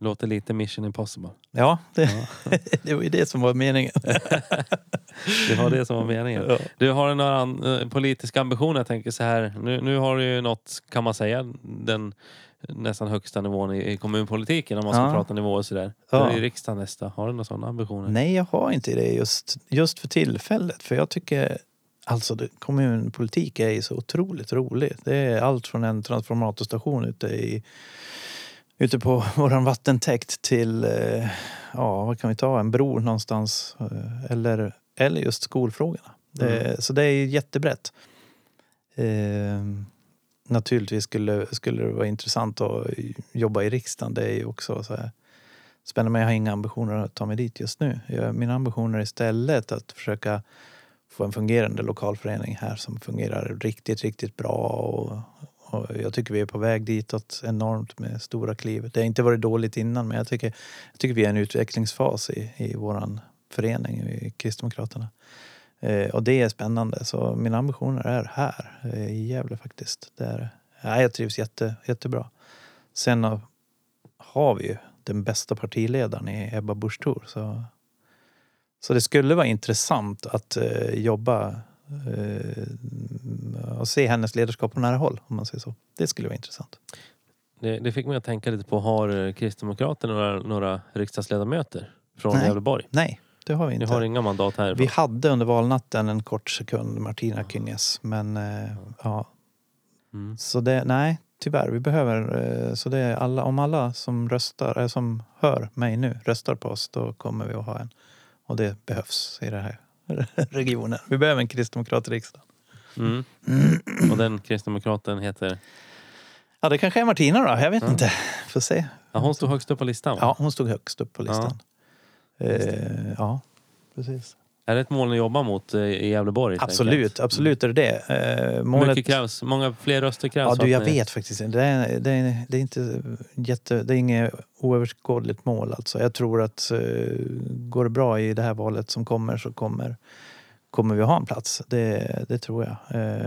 Låter lite mission impossible.
Ja, det,
Ja.
det var ju det som var meningen.
Det var det som var meningen.
Ja.
Du har några an- eh, politiska ambitioner? Jag tänker så här. Nu, nu har du ju nått, kan man säga, den nästan högsta nivån i, i kommunpolitiken om man ska
Ja.
prata nivåer sådär.
Ja.
I riksdagen nästa. Har du några sådana ambitioner?
Nej, jag har inte det just, just för tillfället. För jag tycker alltså det, kommunpolitik är ju så otroligt roligt. Det är allt från en transformatorstation ute, i, ute på våran vattentäkt till, eh, ja vad kan vi ta, en bro någonstans. eh, Eller, eller just skolfrågorna. Det, Så det är jättebrett. Eh, naturligtvis skulle, skulle det vara intressant att jobba i riksdagen. Det är ju också så här spännande men jag har inga ambitioner att ta mig dit just nu. Jag, mina ambitioner är istället att försöka få en fungerande lokalförening här som fungerar riktigt, riktigt bra. Och, och jag tycker vi är på väg ditåt enormt med stora kliv. Det har inte varit dåligt innan men jag tycker, jag tycker vi är i en utvecklingsfas i, i vår förening, i Kristdemokraterna. Eh, och det är spännande. Så mina ambitioner är här eh, i Gävle faktiskt. Det är, ja, jag trivs jätte, jättebra. Sen har- har vi ju den bästa partiledaren i Ebba Busch Thor. Så, så det skulle vara intressant att eh, jobba och se hennes ledarskap på nära håll. Om man säger så. Det skulle vara intressant.
Det, det fick mig att tänka lite på, har eh, Kristdemokraterna några, några riksdagsledamöter från
Nej.
Gävleborg?
Nej, det har vi
Ni
inte.
har inga mandat här?
Vi hade under valnatten en kort sekund Martina Kynäs. Men eh, ja,
Mm.
så det, nej, tyvärr. Vi behöver, eh, så det är alla, om alla som röstar, eh, som hör mig nu röstar på oss, då kommer vi att ha en. Och det behövs i den här regionen. Vi behöver en kristdemokrat i riksdagen.
Mm. Och den kristdemokraten heter?
Ja, det kanske är Martina då. Jag vet
Ja.
inte. Får se.
Ja, hon stod högst upp på listan va?
Ja, hon stod högst upp på listan.
Just
Eh, ja, precis.
Är det ett mål ni jobbar mot eh, i Gävleborg?
Absolut, absolut är det det. Eh, målet...
mycket krävs? Många fler röster krävs?
Ja, du, jag
ni-
vet faktiskt inte. Det är, det, är, det är inte jätte, det är inget oöverskådligt mål. Alltså. Jag tror att eh, går det bra i det här valet som kommer så kommer, kommer vi ha en plats. Det, det tror jag.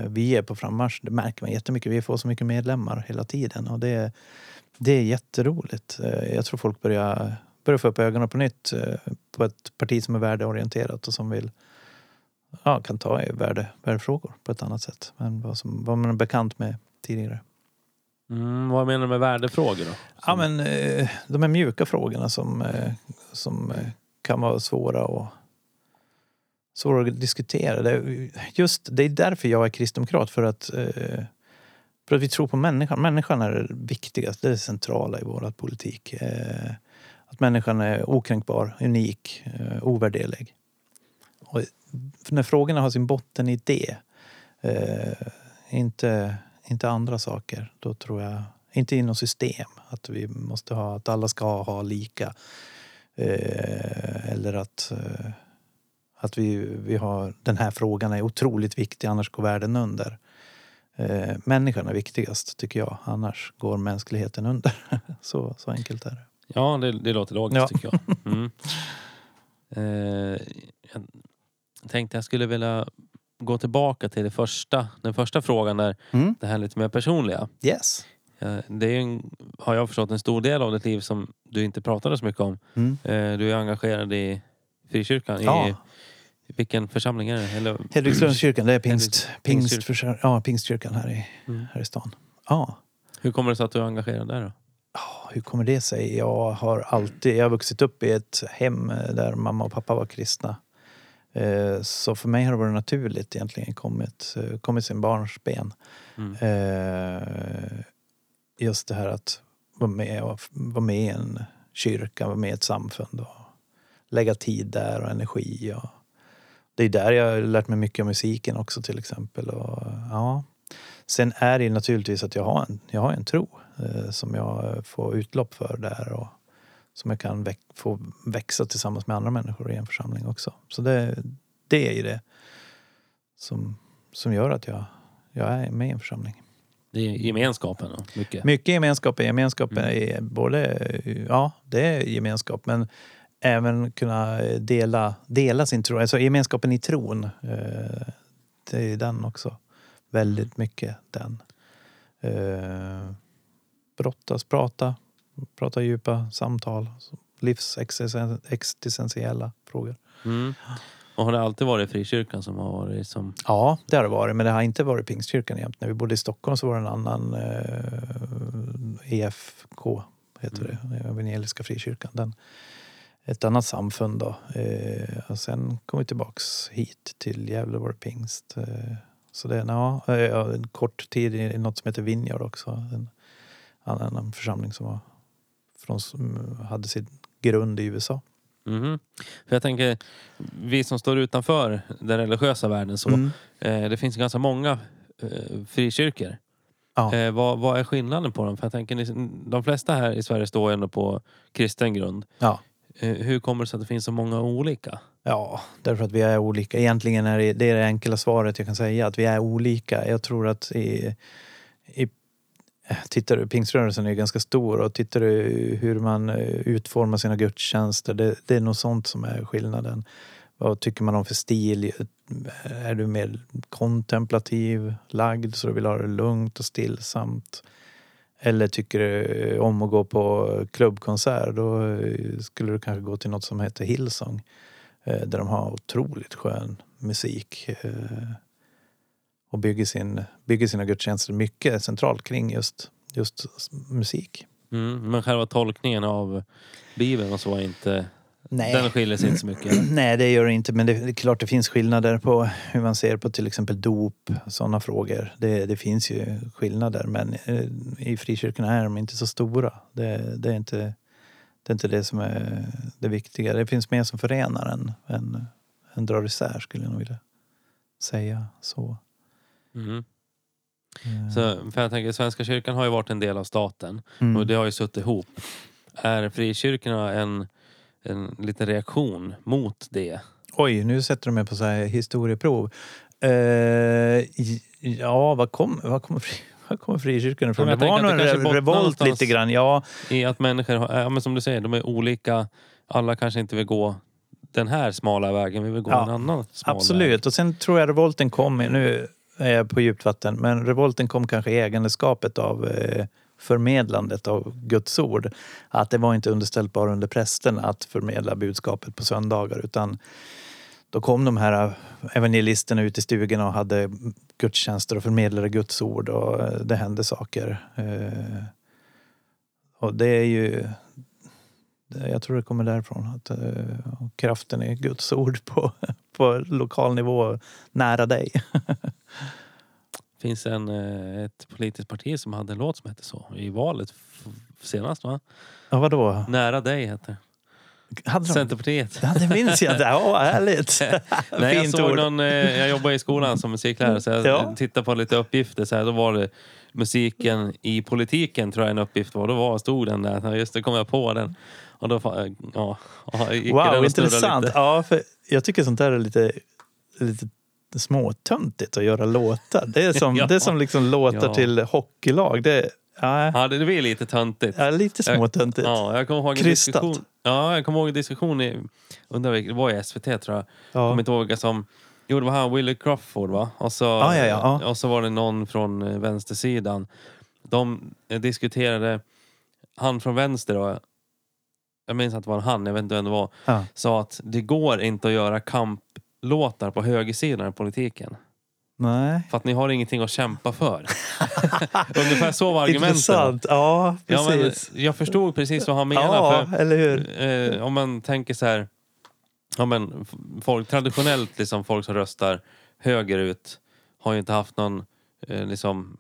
Vi är på frammarsch. Det märker man jättemycket. Vi får så mycket medlemmar hela tiden och det, det är jätteroligt. Jag tror folk börjar, börjar få upp ögonen på nytt eh, på ett parti som är värdeorienterat och som vill ja, kan ta i värde, värdefrågor på ett annat sätt än vad, som, vad man är bekant med tidigare.
Mm, vad menar du med värdefrågor då?
Ja, men eh, de här mjuka frågorna som, eh, som kan vara svåra och svåra att diskutera. Det, är- just det är därför jag är kristdemokrat. För att, för att vi tror på människan. Människan är det viktigaste, det är det centrala i vår politik. Att människan är okränkbar, unik, eh, ovärderlig. Och när frågorna har sin botten i det, eh, inte, inte andra saker, då tror jag inte inom system. Att vi måste ha, att alla ska ha lika. Eh, eller att, eh, att vi, vi har, den här frågan är otroligt viktig, annars går världen under. Eh, människan är viktigast, tycker jag. Annars går mänskligheten under. så, så enkelt är det.
Ja, det, det låter logiskt
Ja.
tycker jag. Mm. Eh, jag tänkte jag skulle vilja gå tillbaka till det första, den första frågan där,
Mm.
det här lite mer personliga.
Yes.
Eh, Det är en, har jag förstått en stor del av ditt liv som du inte pratade så mycket om.
Mm.
Eh, Du är engagerad i frikyrkan.
Ja.
I, vilken församling är det? Eller,
Hedvigslundskyrkan, det är pingst, pingst,
pingstkyrkan.
ja, pingstkyrkan här i,
Mm.
här i stan. Ja.
Hur kommer det sig att du är engagerad där då?
Ja, Hur kommer det sig? Jag har alltid jag har vuxit upp i ett hem där mamma och pappa var kristna. Eh, Så för mig har det varit naturligt egentligen kommit, eh, kommit sin barnsben.
Mm.
Eh, Just det här att vara med, vara med i en kyrka, vara med i ett samfund och lägga tid där och energi. Och det är där jag har lärt mig mycket om musiken också till exempel. Och, ja. Sen är det naturligtvis att jag har en, jag har en tro eh, som jag får utlopp för där och som jag kan väx, få växa tillsammans med andra människor i en församling också. Så det, det är ju det som, som gör att jag, jag är med i en församling.
Det är gemenskapen mycket.
Mycket gemenskap är gemenskap.
Mm.
Är både, ja, det är gemenskap. Men även kunna dela, dela sin tro. Alltså gemenskapen i tron. Eh, det är den också. Väldigt mycket den. Eh, brottas, prata. Prata djupa samtal. Livsexistentiella frågor.
Mm. Och har det alltid varit frikyrkan som har varit som...
Ja, det har det varit. Men det har inte varit Pingstkyrkan jämt. När vi bodde i Stockholm så var det en annan eh, EFK, heter det. Evangeliska frikyrkan. Den, ett annat samfund då. Eh, och sen kom vi tillbaks hit till Gävle var det pingst. Eh, så det är ja, eh, en kort tid i något som heter Vineyard också. En annan en församling som var från, hade sin grund i USA.
Mhm. För jag tänker, vi som står utanför den religiösa världen så.
Mm.
Eh, det finns ganska många eh, frikyrkor.
Ja.
Eh, vad, vad är skillnaden på dem? För jag tänker, de flesta här i Sverige står ändå på kristen grund.
Ja.
Eh, hur kommer det sig att det finns så många olika?
Ja, därför att vi är olika. Egentligen är det, det är det enkla svaret jag kan säga, att vi är olika. Jag tror att i Tittar du, pingströrelsen är ju ganska stor och tittar du hur man eh, utformar sina gudstjänster, det, det är nog sånt som är skillnaden. Vad tycker man om för stil? Eh, är du mer kontemplativ lagd så du vill ha det lugnt och stillsamt? Eller tycker du eh, om att gå på klubbkonsert, då skulle du kanske gå till något som heter Hillsong där de har otroligt skön musik och bygger, sin, bygger sina gudstjänster mycket centralt kring just, just musik.
Mm. Men själva tolkningen av Bibeln och så är inte...
Nej.
Den skiljer sig inte så mycket.
Nej, det gör det inte. Men det är klart det finns skillnader på hur man ser på till exempel dop, sådana frågor. Det, det finns ju skillnader, men eh, i frikyrkorna är de inte så stora. Det, det, är inte, det är inte det som är det viktiga. Det finns mer som förenar än, än, än drar isär, skulle jag nog vilja säga så.
Mm.
Eh,
Så, för jag tänker, Svenska kyrkan har ju varit en del av staten
mm.
och det har ju suttit ihop. Är frikyrkorna en, en liten reaktion mot det?
Oj, nu sätter du mig på så här historieprov. Eh, ja, vad kom vad kommer frikyrkan ifrån? Det var nog en revolt lite grann. Ja,
I att människor, ja, men som du säger, de är olika. Alla kanske inte vill gå den här smala vägen, vi vill gå
Ja,
en annan smal väg.
absolut. Och sen tror jag revolten kom, nu eh, på djupt vatten, men revolten kom kanske i ägandeskapet av eh, förmedlandet av Guds ord. Att det var inte underställt bara under prästen att förmedla budskapet på söndagar utan då kom de här eh, evangelisterna ut i stugorna och hade gudstjänster och förmedlade Guds ord och eh, det hände saker. Eh, och det är ju, jag tror det kommer därifrån, att eh, kraften är Guds ord på, på lokal nivå nära dig.
Det finns en, eh, ett politiskt parti som hade en låt som hette så i valet senast va?
Ja, vadå?
Nära dig heter
Hade de?
Centerpartiet.
Ja, det minns jag inte. Ja, härligt.
Nej, jag såg någon, eh, jag jobbar i skolan som musiklärare så jag
Ja.
tittade på lite uppgifter. Så här, då var det musiken i politiken tror jag en uppgift var. Då var, stod den där. Just det, kom jag på den. Och då ja, gick den
Wow,
och snurrade
intressant.
Lite.
Ja, för jag tycker sånt där är lite, lite småtöntigt att göra låtar. Det är som,
Ja.
det är som liksom låtar
Ja.
till hockeylag. Det, ja,
Ja, det blir lite töntigt.
ja, lite småtöntigt.
Ja, jag kommer ihåg en
Krystat.
diskussion. Ja, jag kommer ihåg en diskussion i, undrar det var i SVT tror jag. Jag
Ja.
kommer inte ihåg vilka som... Jo, det var han Willie Crawford va? Och så,
Ja, ja, ja, ja.
och så var det någon från eh, vänstersidan. De eh, diskuterade, han från vänster då, jag minns att det var en han, jag vet inte vem det var, sa att det går inte att göra kamplåtar på högersidan i politiken.
Nej.
För att ni har ingenting att kämpa för. Ungefär så var argumenten.
Intressant. Ja,
Ja, men
precis.
jag förstod precis vad han menade.
Ja,
för
eller hur?
eh, om man tänker så här, ja, men, folk, traditionellt liksom folk som röstar högerut har ju inte haft någon eh, liksom,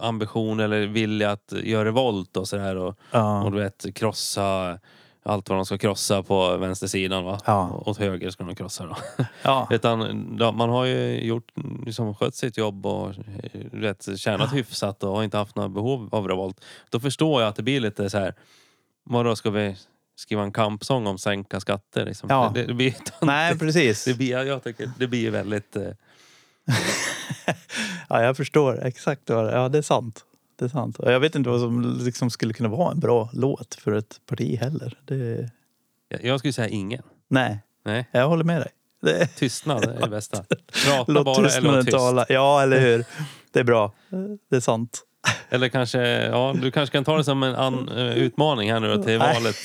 ambition eller vilja att göra revolt och sådär. Och, och
Ja.
du vet, krossa allt vad de ska krossa på vänstersidan. Va?
Ja.
Och åt höger ska de krossa då.
Ja.
Utan de, man har ju gjort, liksom, skött sitt jobb och eh, rätt, tjänat hyfsat och har inte haft några behov av revolt. Då förstår jag att det blir lite så här. Vadå, ska vi skriva en kampsång om sänka skatter? Liksom?
Ja.
Det, det blir.
Nej, precis.
det blir, jag tycker det blir väldigt... Eh,
Ja, jag förstår exakt vad. Ja, det är sant. Det är sant. Jag vet inte vad som liksom skulle kunna vara en bra låt för ett parti heller. Det...
jag- skulle säga ingen.
Nej,
Nej,
jag håller med dig. Det...
tystnad är det bästa. Prata
Låt
bara eller låt tyst.
tala. Ja, eller hur? Det är bra. Det är sant.
Eller kanske, ja du kanske kan ta det som en an, eh, utmaning här nu till valet.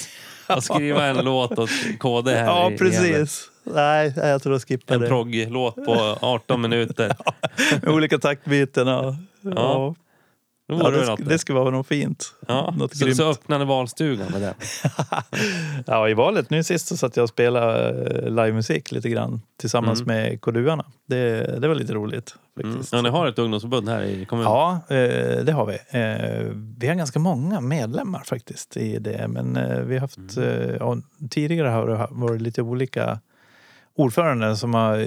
Att skriva en låt åt KD här
Ja,
i- i
precis. Nej, jag tror jag skippar
En
det.
progglåt på 18 minuter.
Med olika taktbyten. Ja.
Ja, Då
Ja,
vore
det,
det
sk- det ska vara något fint.
Ja,
något
så,
grymt.
så öppnade valstugan med den.
Ja, i valet nu sist så satt jag och spelade eh, livemusik lite grann tillsammans
Mm.
med Koduarna. Det, det var lite roligt
Mm.
faktiskt.
Ja, ni har ett ungdomsförbund här i kommunen?
Ja, eh, det har vi. Eh, Vi har ganska många medlemmar faktiskt i det. Men vi har haft,
Mm.
ja, tidigare har det varit lite olika ordförande som har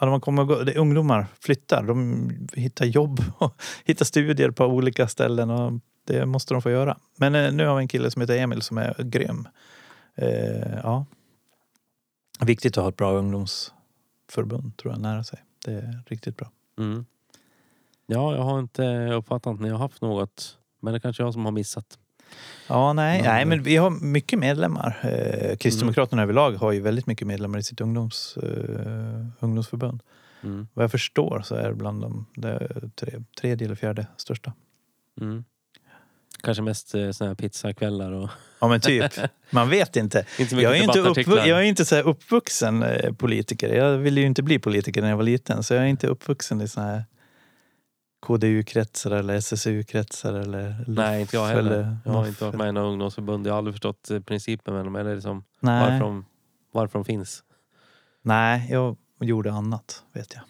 Ja, man kommer gå, det är ungdomar flyttar. De hittar jobb och hittar studier på olika ställen. Och det måste de få göra. Men eh, nu har vi en kille som heter Emil som är grym. Eh, ja. Viktigt att ha ett bra ungdomsförbund tror jag nära sig. Det är riktigt bra.
Mm. Ja, jag har inte uppfattat att ni har haft något. Men det är kanske jag som har missat.
Ja, nej,
Men-
nej, men vi har mycket medlemmar. Eh, Kristdemokraterna överlag har ju väldigt mycket medlemmar i sitt ungdoms, eh, ungdomsförbund.
Mm.
Vad jag förstår så är det bland de tre, tredje eller fjärde största.
Mm. Kanske mest eh, såna här pizzakvällar och
Ja men typ, man vet inte.
inte
Jag är inte, uppvu- jag är inte så uppvuxen eh, politiker. Jag ville ju inte bli politiker när jag var liten. Så jag är inte uppvuxen i såna här KDU-kretsar eller SSU-kretsar eller
Nej, inte jag heller.
eller
Jag har inte varit med i några ungdomsförbund. Jag har aldrig förstått eh, principen med dem. Eller liksom
Nej,
varför, de, varför de finns.
nej, jag gjorde annat vet jag.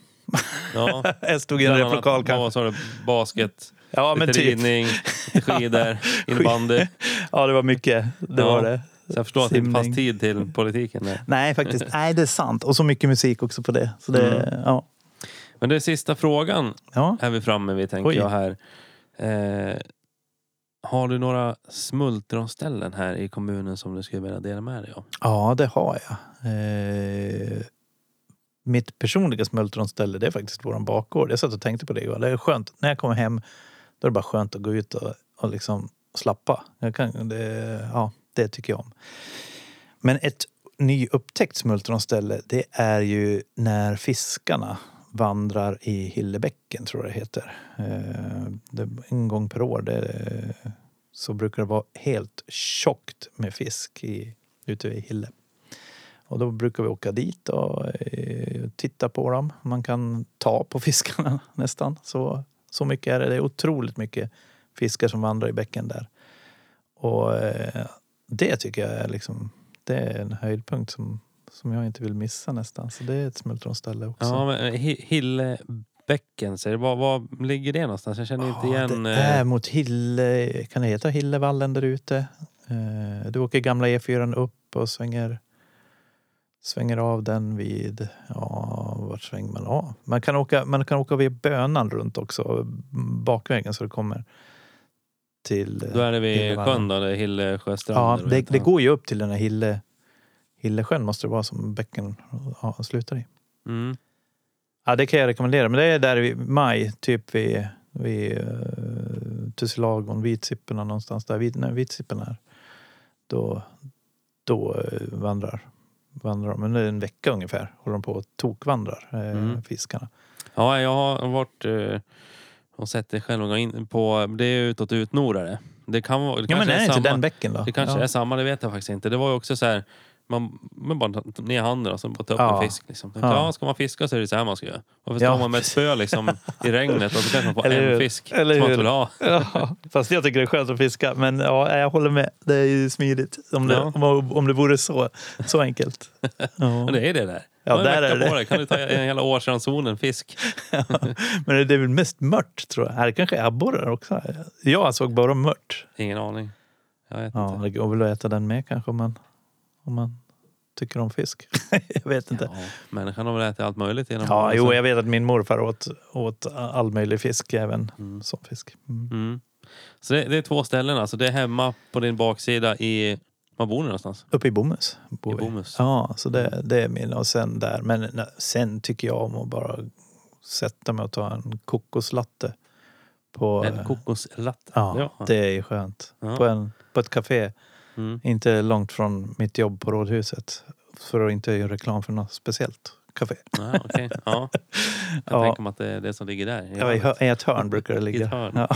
Ja,
Jag stod i en replokal kanske.
Basket,
Ja men
lite
typ.
ridning, lite skidor, innebandy.
Ja det var mycket. Det
Ja.
var det.
Så jag förstår att det inte fanns
Simning.
tid till politiken. Där.
Nej faktiskt, nej det är sant. Och så mycket musik också på det. Så det
Mm.
ja.
Men det är sista frågan
ja.
är vi framme vid tänker
Oj.
jag här. Eh, har du några smultronställen här i kommunen som du skulle vilja dela med dig av?
Ja, det har jag. Eh, mitt personliga smultronställe det är faktiskt våran bakgård. Jag satt och tänkte på det igår. Det är skönt. När jag kommer hem då är det bara skönt att gå ut och, och liksom slappa. Jag kan, det, ja, det tycker jag om. Men ett nyupptäckt smultronställe det är ju när fiskarna vandrar i Hillebäcken, tror jag det heter. Eh, det, en gång per år det, så brukar det vara helt tjockt med fisk i, ute i Hille. Och då brukar vi åka dit och eh, titta på dem. Man kan ta på fiskarna nästan. Så, så mycket är det. Det är otroligt mycket fiskar som vandrar i bäcken där. Och eh, det tycker jag är liksom, det är en höjdpunkt som, som jag inte vill missa nästan. Så det är ett smultronställe också.
Ja, men eh, Hi- Hillebäcken, säger. Var, var ligger det någonstans? Jag känner inte igen.
Det
eh,
är mot Hille, kan det heta Hillevallen där ute. Eh, Du åker gamla E4 upp och svänger, svänger av den vid, ja vart svänger man av? Man kan åka, man kan åka vid Bönan runt också, bakvägen så det kommer till
Då är det vid sjön då, Hillesjöstrand.
Ja, det, det går ju upp till den här Hille, Hillesjön måste det vara som bäcken ja, slutar i.
Mm.
Ja, det kan jag rekommendera. Men det är där i maj, typ vid, vid uh, Tussilagon, Vitsipporna någonstans där. Vid, när Vitsippen är. Då, då eh, vandrar, vandrar de. Men det är en vecka ungefär. Håller de på och tokvandrar, eh,
Mm.
fiskarna.
Ja, jag har varit eh, och sett det själv. in på, det är utåt Utnorare. Det kan vara... Det
Ja, men är det inte
samma,
den bäcken då?
Det kanske
ja.
är samma, det vet jag faktiskt inte. Det var ju också så här... Man, man bara tar ner handen och så bara ta upp
Ja.
en fisk. Liksom. Tänkte,
Ja.
Ja. ska man fiska så är det så här man ska göra. Varför
Ja.
står man med ett spö liksom, i regnet och så kanske man får en fisk
Eller
som man inte vill ha.
Ja, fast jag tycker det är skönt att fiska. Men ja, jag håller med. Det är ju smidigt. Om det,
Ja.
om, om det vore så, så enkelt. Ja.
Men det är det där.
Ja,
Ja,
där är det.
dig kan du ta en hela årsransonen fisk.
Men det är väl mest mört tror jag. Här kanske abborrar också. Jag såg bara mört.
Ingen aning. Jag vet
Ja,
inte.
det går väl att äta den med kanske man, om man tycker om fisk. jag vet inte.
Ja, människan har väl ätit allt möjligt genom
Ja, jo, jag vet att min morfar åt, åt all möjlig fisk, även
Mm.
sån fisk. Mm.
Mm. Så det, det är två ställen alltså. Det är hemma på din baksida i... Var bor ni någonstans?
Uppe i Bomhus.
I. Bomhus?
Ja, så det, det är min. Och sen där. Men sen tycker jag om att bara sätta mig och ta en kokoslatte. På,
En kokoslatte?
ja, det är ju skönt.
Ja.
På, en, på ett café.
Mm.
Inte långt från mitt jobb på Rådhuset. För att inte göra reklam för något speciellt café.
Ja, okej. ja. Jag
Ja.
tänker mig att det är det som ligger där.
Ja, i, I ett hörn brukar det ligga. Ja.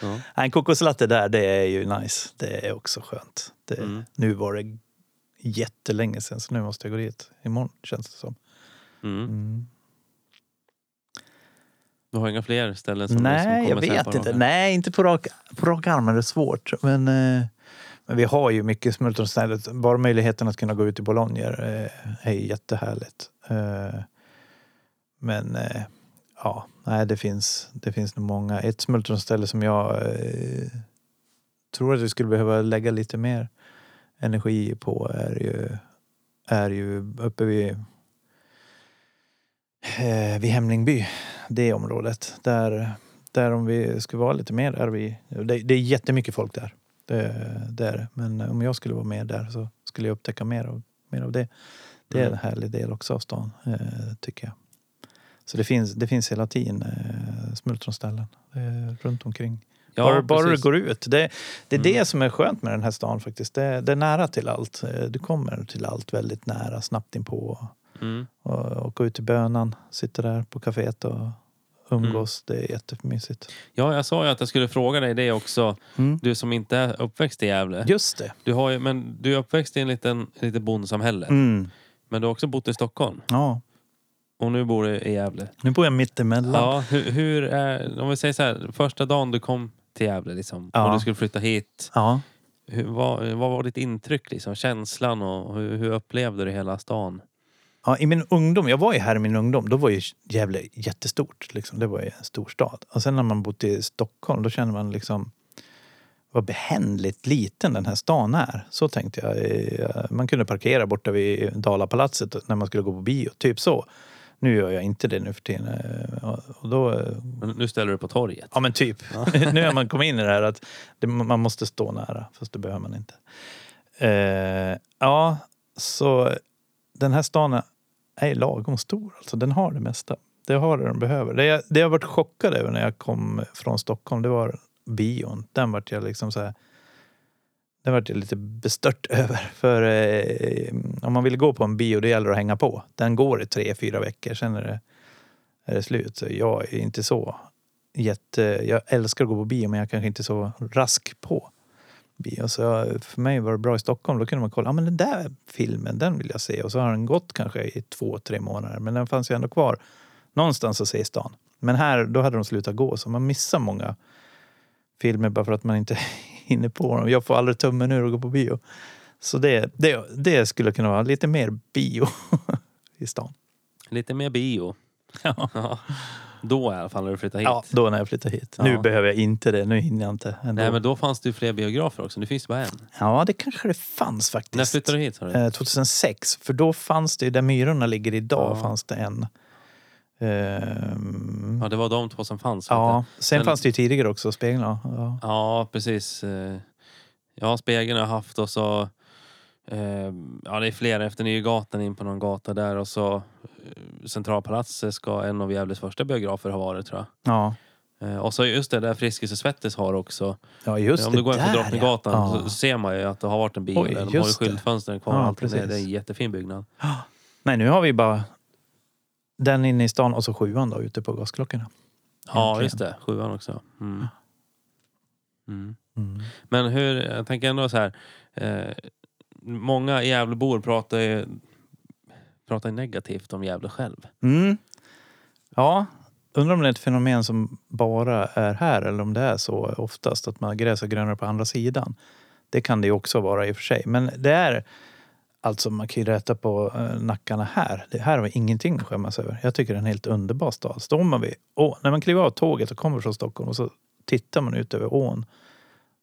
Ja.
En kokoslatte där, det är ju nice. Det är också skönt. Det,
Mm.
Nu var det jättelänge sedan så nu måste jag gå dit imorgon känns det som.
Mm.
Mm.
Du har inga fler ställen som
Nej,
som
jag
sen
vet inte. Nej, inte på rak, på rak arm är det svårt. Men, eh, men vi har ju mycket smultronställen. Bara möjligheten att kunna gå ut i Bologna eh, är jättehärligt. Eh, men eh, ja, nej, det finns, det finns nog många. Ett smultronställe som jag tror att vi skulle behöva lägga lite mer energi på är ju, är ju uppe vid, eh, vid Hemlingby det området. Där, där om vi skulle vara lite mer är vi... Det, det är jättemycket folk där. Det, det är det. Men om jag skulle vara med där så skulle jag upptäcka mer av, mer av det. Det är
Mm.
en härlig del också av stan, eh, tycker jag. Så det finns, det finns hela tiden eh, smultronställen eh, runt omkring.
Ja,
bara bara du går ut. Det, det är
Mm.
det som är skönt med den här stan faktiskt. Det, det är nära till allt. Eh, Du kommer till allt väldigt nära, snabbt inpå.
Mm.
Och åka ut till Bönan, sitta där på kaféet och umgås. Det är jättemysigt.
Ja, jag sa ju att jag skulle fråga dig det också.
Mm.
Du som inte är uppväxt i Gävle.
Just det.
Du, har ju, men du är uppväxt i en liten, ett litet bondsamhälle.
Mm.
Men du har också bott i Stockholm.
Ja,
Och nu bor du i Gävle.
nu bor jag mittemellan.
Ja, hur, hur är, om vi säger så här, första dagen du kom till Gävle liksom,
Ja.
och du skulle flytta hit.
Ja.
Hur, vad, vad var ditt intryck? Liksom, känslan och hur, hur upplevde du hela stan?
Ja, I min ungdom, jag var ju här i min ungdom, då var ju Gävle jättestort. Liksom. Det var ju en stor stad. Och sen när man bott i Stockholm, då känner man liksom vad behändligt liten den här stan är. Så tänkte jag. Eh, Man kunde parkera borta vid Dalapalatset när man skulle gå på bio. Typ så. Nu gör jag inte det nu för tiden. Eh, Och då, eh,
Men nu ställer du på torget.
Ja men typ. nu har man kommit in i det här att man måste stå nära, fast det behöver man inte. Ja, så den här stan är lagom stor. Alltså, den har det mesta. Det har det de behöver. Det jag, det jag varit chockad över när jag kom från Stockholm, det var bion. Den vart jag liksom så här... Den vart jag lite bestört över. För eh, om man vill gå på en bio, det gäller att hänga på. Den går i tre, fyra veckor, sen är det, är det slut. Så jag är inte så jätte... Jag älskar att gå på bio, men jag kanske inte är så rask på bio. Så jag- för mig var det bra i Stockholm. Då kunde man kolla, ja men den där filmen, den vill jag se. Och så har den gått kanske i två, tre månader. Men den fanns ju ändå kvar någonstans att se i stan. Men här, då hade de slutat gå. Så man missar många filmer bara för att man inte hinner på dem. Jag får aldrig tummen ur och gå på bio. Så det, det, det skulle kunna vara lite mer bio i stan.
Lite mer bio. Ja. Då i alla fall när du flyttade hit.
Ja, då när jag flyttade hit. Nu
Ja.
behöver jag inte det. Nu hinner jag inte. Ändå.
Nej men då fanns det ju fler biografer också. Nu finns det bara en.
Ja, det kanske det fanns faktiskt.
När flyttade du hit? sa du?
Eh, 2006. För då fanns det, där Myrorna ligger idag,
Ja.
fanns det en. Ehm,
Ja, det var de två som fanns. vet
ja, sen
Men-
fanns det ju tidigare också, Speglarna. Ja.
Ja, precis. Eh, Ja, Spegeln har jag haft och så... eh, Ja, det är flera efter Nygatan in på någon gata där och så Centralpalatset ska en av Gävles första biografer ha varit tror jag.
Ja.
Eh, Och så just det där Friskis och Svettis har också.
ja, just
Om
det
du går in på Drottninggatan
ja.
så ser man ju att det har varit en bio
Oj.
De har ju skyltfönstren kvar.
Ja,
det är en jättefin byggnad.
Nej, nu har vi bara den inne i stan och så sjuan då ute på gasklockorna.
Ja,
Egentligen.
just det. Sjuan också. Mm. Mm.
Mm.
Men hur, jag tänker ändå så här. Eh, många Gävlebor pratar ju, pratar negativt om Gävle själv.
Mm. Ja, undrar om det är ett fenomen som bara är här eller om det är så oftast att man gräs är grönare på andra sidan. Det kan det ju också vara i och för sig. Men det är alltså man kan ju rätta på eh, nackarna här. Det här har vi ingenting att skämmas över. Jag tycker det är en helt underbar stad. Står man vid åh, när man kliver av tåget och kommer från Stockholm och så tittar man ut över ån.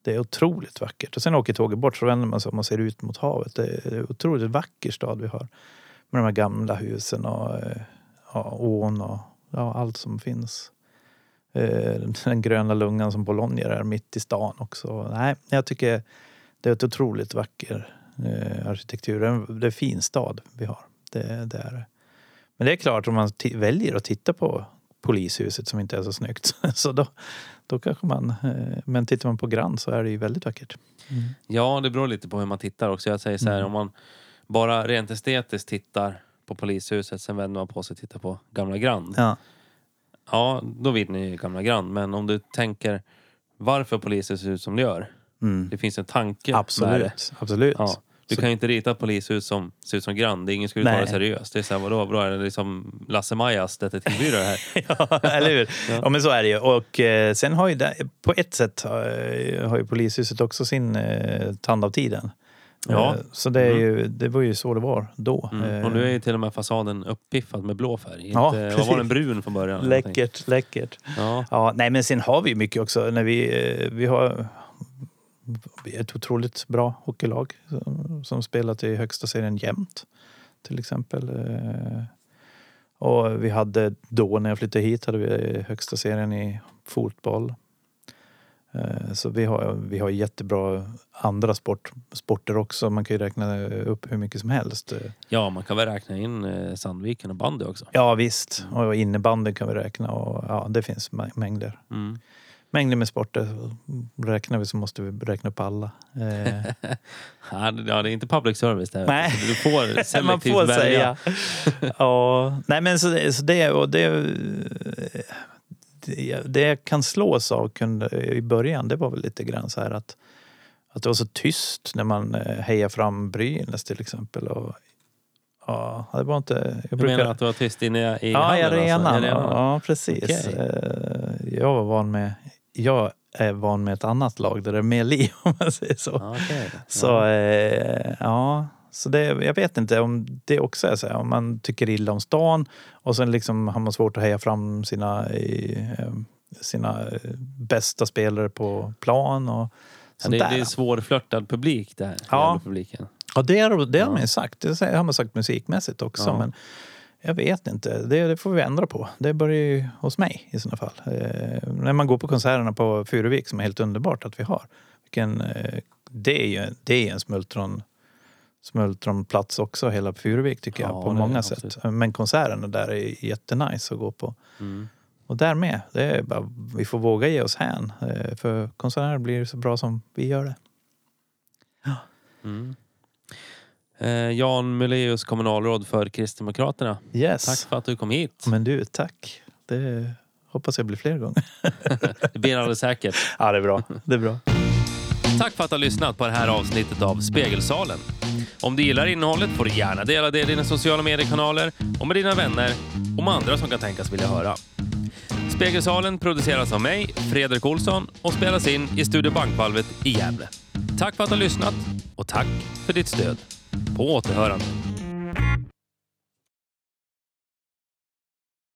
Det är otroligt vackert. Och sen åker tåget bort så vänder man sig om och ser ut mot havet. Det är en otroligt vacker stad vi har. Med de här gamla husen och eh, ja, ån och ja, allt som finns. Eh, Den gröna lungan som Bologna är mitt i stan också. Nej, jag tycker det är ett otroligt vacker eh, arkitektur. Det är en- fin stad vi har. Det, det är. Men det är klart om man väljer att titta på polishuset som inte är så snyggt. Så då, då kanske man... eh, Men tittar man på Grand så är det ju väldigt vackert.
Ja, det beror lite på hur man tittar också. Jag säger så här,
Mm.
om man bara rent estetiskt tittar på polishuset, sen vänder man på sig och tittar på Gamla Grand.
Ja.
Ja, då vinner ju Gamla Grand. Men om du tänker varför polishuset ser ut som det gör.
Mm.
Det finns en tanke med det.
Absolut. Absolut.
Ja. Du
Så-
kan ju inte rita ett polishus som ser ut som Grand. Ingen skulle ta det seriöst. Det är så här, vadå, vadå, är det liksom Lasse-Majas detektivbyrå det här?
ja, eller hur?
Ja.
Ja. men så är det ju. Och eh, sen har ju det, på ett sätt har, har ju polishuset också sin eh, tand av tiden.
Ja.
Eh, så det, är ju, det var ju så det var då.
Mm.
Eh,
Och nu är ju till och med fasaden uppiffad med blå färg. Inte,
Ja,
vad var
precis.
den brun från början?
Läckert, läckert.
Ja.
Ja, nej men sen har vi mycket också när vi, eh, vi har ett otroligt bra hockeylag som, som spelat i högsta serien jämt. Till exempel. Eh, Och vi hade då när jag flyttade hit hade vi högsta serien i fotboll. Eh, Så vi har, vi har jättebra andra sport, sporter också. Man kan ju räkna upp hur mycket som helst.
Ja, man kan väl räkna in eh, Sandviken och bandy också.
Ja visst, och innebandy kan vi räkna och ja, det finns mä- mängder.
Mm.
mängder med sporter. Räknar vi så måste vi räkna upp alla.
Ja, det är inte public service det här.
Nej.
Du får selektivt
man får
välja.
säga. ja, nej men så, så det, och det, det, det jag kan slås av kunde, i början, det var väl lite grann så här att, att det var så tyst när man eh, hejar fram Brynäs till exempel. Och, ja, det var inte... Jag
Du menar att du var tyst inne i
Ja, i
hallen,
arenan.
Alltså, arenan?
Ja, precis.
Okej.
Eh, Jag var van med... Jag är van med ett annat lag där det är mer liv om man säger så.
Ja, okej.
Så
Ja.
Så det, jag vet inte om det också är så här, om man tycker illa om stan och sen liksom har man svårt att heja fram sina, eh, sina eh, bästa spelare på plan och sånt
det,
där.
det är svårflörtad publik det här.
Ja.
publiken.
Ja, det, är, det har
Ja.
man ju sagt. Det har man sagt musikmässigt också.
Ja.
Men jag vet inte. Det, det får vi ändra på. Det börjar ju hos mig i sådana fall. Eh, när man går på konserterna på Furuvik som är helt underbart att vi har. Vilken, eh, det är ju det är en smultron, smultronplats också, hela Furuvik tycker jag.
Ja,
på många sätt.
absolut.
Men konserterna där är jättenice att gå på.
Mm.
Och där med. Det är bara, vi får våga ge oss hän. Eh, för konserter blir så bra som vi gör det.
Mm. Eh, Jan Muleus, kommunalråd för Kristdemokraterna.
Yes.
Tack för att du kom hit.
Men du, tack. Det hoppas jag blir fler gånger.
Det blir alldeles säkert.
Ja, det är bra. Det är bra.
Tack för att du har lyssnat på det här avsnittet av Spegelsalen. Om du gillar innehållet får du gärna dela det i dina sociala mediekanaler och med dina vänner och med andra som kan tänkas vilja höra. Spegelsalen produceras av mig, Fredrik Olsson och spelas in i Studio Bankvalvet i Gävle. Tack för att du har lyssnat och tack för ditt stöd. På återhörande.